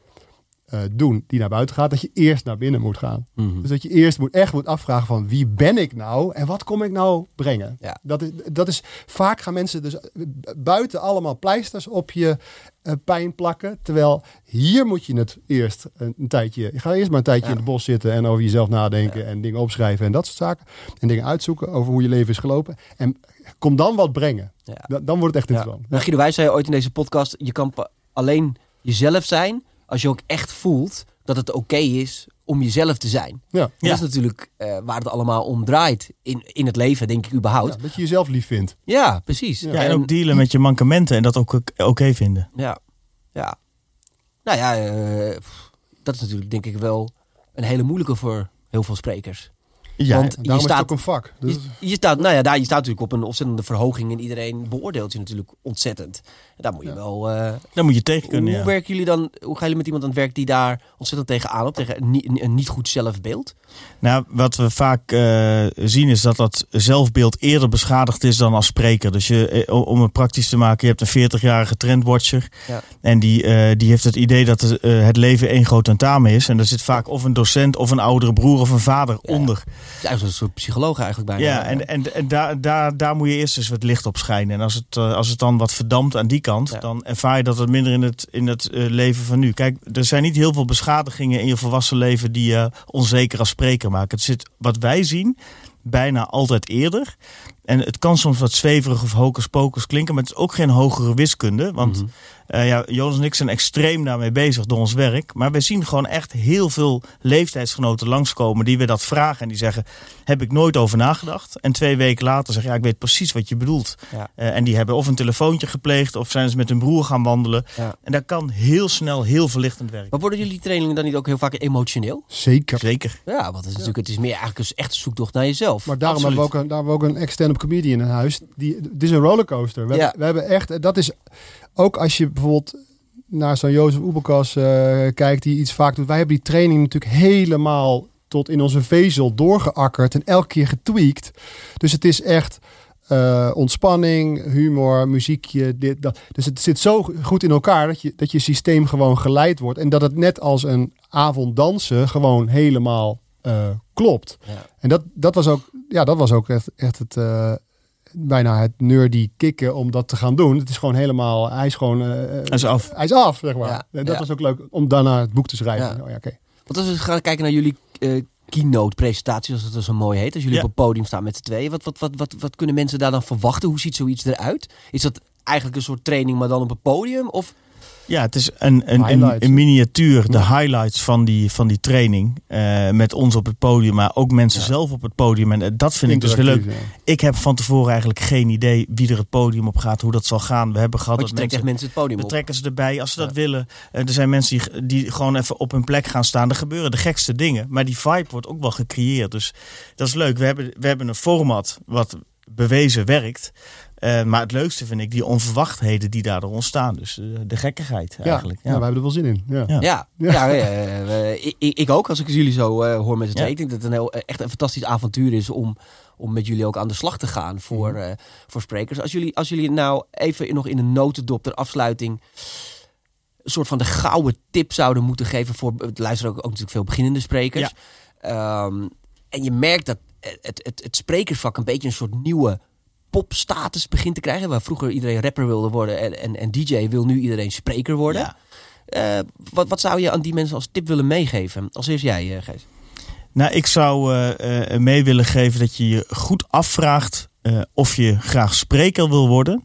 eh, doen die naar buiten gaat, dat je eerst naar binnen moet gaan. Mhm. Dus dat je eerst moet, echt moet afvragen van wie ben ik nou en wat kom ik nou brengen. Ja. Dat, is, dat is vaak gaan mensen dus buiten allemaal pleisters op je eh, pijn plakken. Terwijl hier moet je het eerst een, een tijdje. Je gaat eerst maar een tijdje Ja. in het bos zitten en over jezelf nadenken en dingen opschrijven en dat soort zaken. En dingen uitzoeken over hoe je leven is gelopen. En kom dan wat brengen. Dan wordt het echt interessant. Nou, Guido, wij zei ooit in deze podcast, je kan alleen jezelf zijn als je ook echt voelt dat het oké is om jezelf te zijn. Ja. Dat is natuurlijk eh, waar het allemaal om draait in, in het leven, denk ik überhaupt. Ja, dat je jezelf lief vindt. Ja, precies. Ja, en ook dealen met je mankementen en dat ook oké vinden. Ja, ja. Nou ja, eh, pff, dat is natuurlijk denk ik wel een hele moeilijke voor heel veel sprekers. Ja, Want je staat, het ook een vak. Dus, je, je staat, nou ja, daar, je staat natuurlijk op een ontzettende verhoging en iedereen beoordeelt je natuurlijk ontzettend. Daar moet je Ja. wel. eh, dan moet je tegen hoe kunnen. Ja. werken jullie dan? Hoe gaan jullie met iemand aan het werk die daar ontzettend tegenaan op tegen een, niet- een niet goed zelfbeeld? Nou, wat we vaak eh, zien is dat dat zelfbeeld eerder beschadigd is dan als spreker. Dus je, eh, om het praktisch te maken, je hebt een 40-jarige trendwatcher. Ja. En die, eh, die heeft het idee dat het, eh, het leven één groot tentamen is. En er zit vaak of een docent of een oudere broer of een vader Ja. onder. Is eigenlijk een soort psycholoog eigenlijk bijna. Ja, en, en, en daar, daar, daar moet je eerst eens wat licht op schijnen. En als het, als het dan wat verdampt aan die kant, Ja. dan ervaar je dat het minder in het, in het eh, leven van nu. Kijk, er zijn niet heel veel beschadigingen in je volwassen leven die je onzeker als spreker maken. Het zit, wat wij zien, bijna altijd eerder. En het kan soms wat zweverig of hocus pocus klinken, maar het is ook geen hogere wiskunde. Want Mhm. Eh, ja, Jonas en ik zijn extreem daarmee bezig door ons werk. Maar we zien gewoon echt heel veel leeftijdsgenoten langskomen die we dat vragen. En die zeggen, heb ik nooit over nagedacht. En twee weken later zeggen, ja, ik weet precies wat je bedoelt. Ja. Eh, en die hebben of een telefoontje gepleegd of zijn ze met hun broer gaan wandelen. Ja. En dat kan heel snel heel verlichtend werken. Maar worden jullie trainingen dan niet ook heel vaak emotioneel? zeker. Zeker. Ja, want het is natuurlijk het is meer eigenlijk een echte zoektocht naar jezelf. Maar daarom Absoluut. hebben we ook een, daar hebben we ook een stand-up comedian in huis. Die, het is een rollercoaster. We, Ja. hebben, we hebben echt, dat is ook als je bijvoorbeeld naar zo'n Jozef Oebelkas eh, kijkt, die iets vaak doet. Wij hebben die training natuurlijk helemaal tot in onze vezel doorgeakkerd en elke keer getweakt. Dus het is echt eh, ontspanning, humor, muziekje, dit, dat. Dus het zit zo goed in elkaar dat je, dat je systeem gewoon geleid wordt. En dat het net als een avond dansen gewoon helemaal eh, klopt. Ja. En dat, dat was ook, ja, dat was ook echt, echt het, bijna het nerdy kicken om dat te gaan doen. Het is gewoon helemaal, hij is gewoon... hij is af. Hij is af, zeg maar. Ja, en dat was ook leuk om daarna het boek te schrijven. Oh, ja, oké. Want als we gaan kijken naar jullie keynote presentatie, als het zo mooi heet. Als jullie op het podium staan met z'n tweeën. Wat, wat, wat, wat, wat kunnen mensen daar dan verwachten? Hoe ziet zoiets eruit? Is dat eigenlijk een soort training, maar dan op het podium? Of ja, het is een, een, een, miniatuur, de highlights van die, van die training. Uh, met ons op het podium, maar ook mensen zelf op het podium. En uh, dat vind ik dus wel leuk. Ik heb van tevoren eigenlijk geen idee wie er het podium op gaat, hoe dat zal gaan. We hebben gehad dat mensen, echt mensen het podium we trekken ze erbij als ze dat willen. Uh, er zijn mensen die, die gewoon even op hun plek gaan staan. Er gebeuren de gekste dingen. Maar die vibe wordt ook wel gecreëerd. Dus dat is leuk. We hebben, we hebben een format wat bewezen werkt. Uh, maar het leukste vind ik die onverwachtheden die daardoor ontstaan. Dus uh, de gekkigheid eigenlijk. Ja, ja. wij hebben er wel zin in. Ja, ja. ja, ja uh, ik, ik, ook. Als ik jullie zo hoor met z'n twee. Ik denk dat het een heel, echt een fantastisch avontuur is om, om met jullie ook aan de slag te gaan voor, mm. voor sprekers. Als jullie, als jullie nou even nog in een notendop ter afsluiting een soort van de gouden tip zouden moeten geven voor het luisteren ook, ook natuurlijk veel beginnende sprekers. Um, en je merkt dat het, het, het sprekersvak een beetje een soort nieuwe popstatus begint te krijgen. Waar vroeger iedereen rapper wilde worden en, en, en DJ wil nu iedereen spreker worden. Uh, wat, wat zou je aan die mensen als tip willen meegeven? Als eerst jij, uh, Gijs. Nou, ik zou uh, mee willen geven dat je je goed afvraagt of je graag spreker wil worden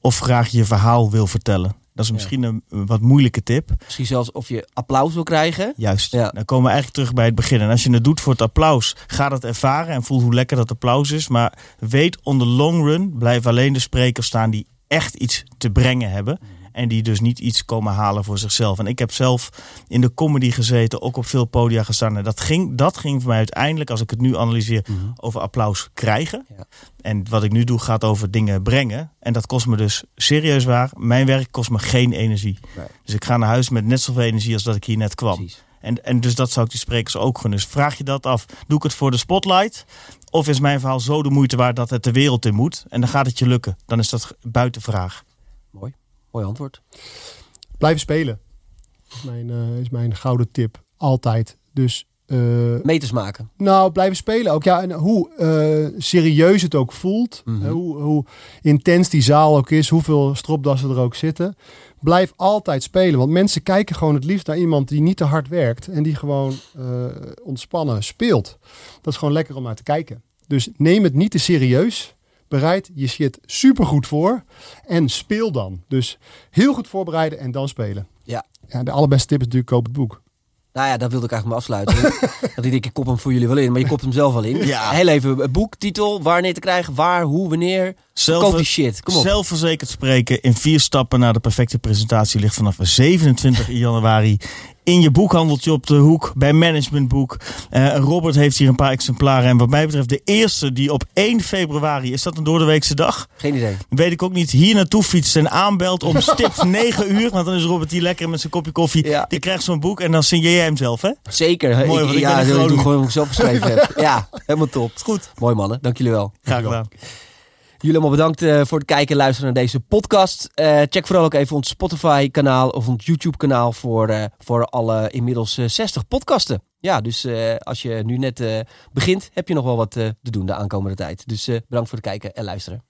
of graag je verhaal wil vertellen. Dat is misschien een wat moeilijke tip. Misschien zelfs of je applaus wil krijgen. Juist. Ja. Dan komen we eigenlijk terug bij het begin. En als je het doet voor het applaus, ga dat ervaren en voel hoe lekker dat applaus is. Maar weet, on the long run blijven alleen de sprekers staan die echt iets te brengen hebben. En die dus niet iets komen halen voor zichzelf. En ik heb zelf in de comedy gezeten, ook op veel podia gestaan. En dat ging, dat ging voor mij uiteindelijk, als ik het nu analyseer, mhm. over applaus krijgen. Ja. En wat ik nu doe gaat over dingen brengen. En dat kost me dus serieus waar. Mijn werk kost me geen energie. Dus ik ga naar huis met net zoveel energie als dat ik hier net kwam. En, en dus dat zou ik die sprekers ook gunnen. Dus vraag je dat af. Doe ik het voor de spotlight? Of is mijn verhaal zo de moeite waard dat het de wereld in moet? En dan gaat het je lukken. Dan is dat buiten vraag. Mooi. Antwoord. Blijven spelen. Is mijn, uh, is mijn gouden tip. Altijd. Dus uh, meters maken. Nou, blijven spelen ook. Ja, en hoe uh, serieus het ook voelt, mm -hmm. hoe, hoe, intens die zaal ook is, hoeveel stropdassen er ook zitten. Blijf altijd spelen, want mensen kijken gewoon het liefst naar iemand die niet te hard werkt en die gewoon ontspannen speelt. Dat is gewoon lekker om naar te kijken. Dus neem het niet te serieus. Bereid je shit super goed voor en speel dan. Dus heel goed voorbereiden en dan spelen. Ja. ja de allerbeste tip is natuurlijk koop het boek. Nou ja, dat wilde ik eigenlijk maar afsluiten. dat ik denk, ik kop hem voor jullie wel in, maar je kopt hem zelf wel in. Ja. Heel even, boek, titel, wanneer te krijgen, waar, hoe, wanneer. Zelf, Koop die shit, kom op. Zelfverzekerd spreken in vier stappen naar de perfecte presentatie ligt vanaf 27 januari in je boekhandeltje op de hoek bij Managementboek. Uh, Robert heeft hier een paar exemplaren. En wat mij betreft de eerste die op 1 februari, is dat een doordeweekse dag? Geen idee. Weet ik ook niet. Hier naartoe fietst en aanbelt om stipt 9 uur. Want dan is Robert hier lekker met zijn kopje koffie. Ja. Die krijgt zo'n boek en dan signeer jij hem zelf, hè? Zeker. Mooi, want ik, ja, ben ik doe gewoon ik zelf geschreven heb. Ja, helemaal top. Goed. Mooi mannen, dank jullie wel. Graag gedaan. Jullie allemaal bedankt uh, voor het kijken en luisteren naar deze podcast. Uh, check vooral ook even ons Spotify kanaal of ons YouTube kanaal voor, uh, voor alle inmiddels 60 podcasten. Ja, dus als je nu net begint, heb je nog wel wat te doen de aankomende tijd. Dus bedankt voor het kijken en luisteren.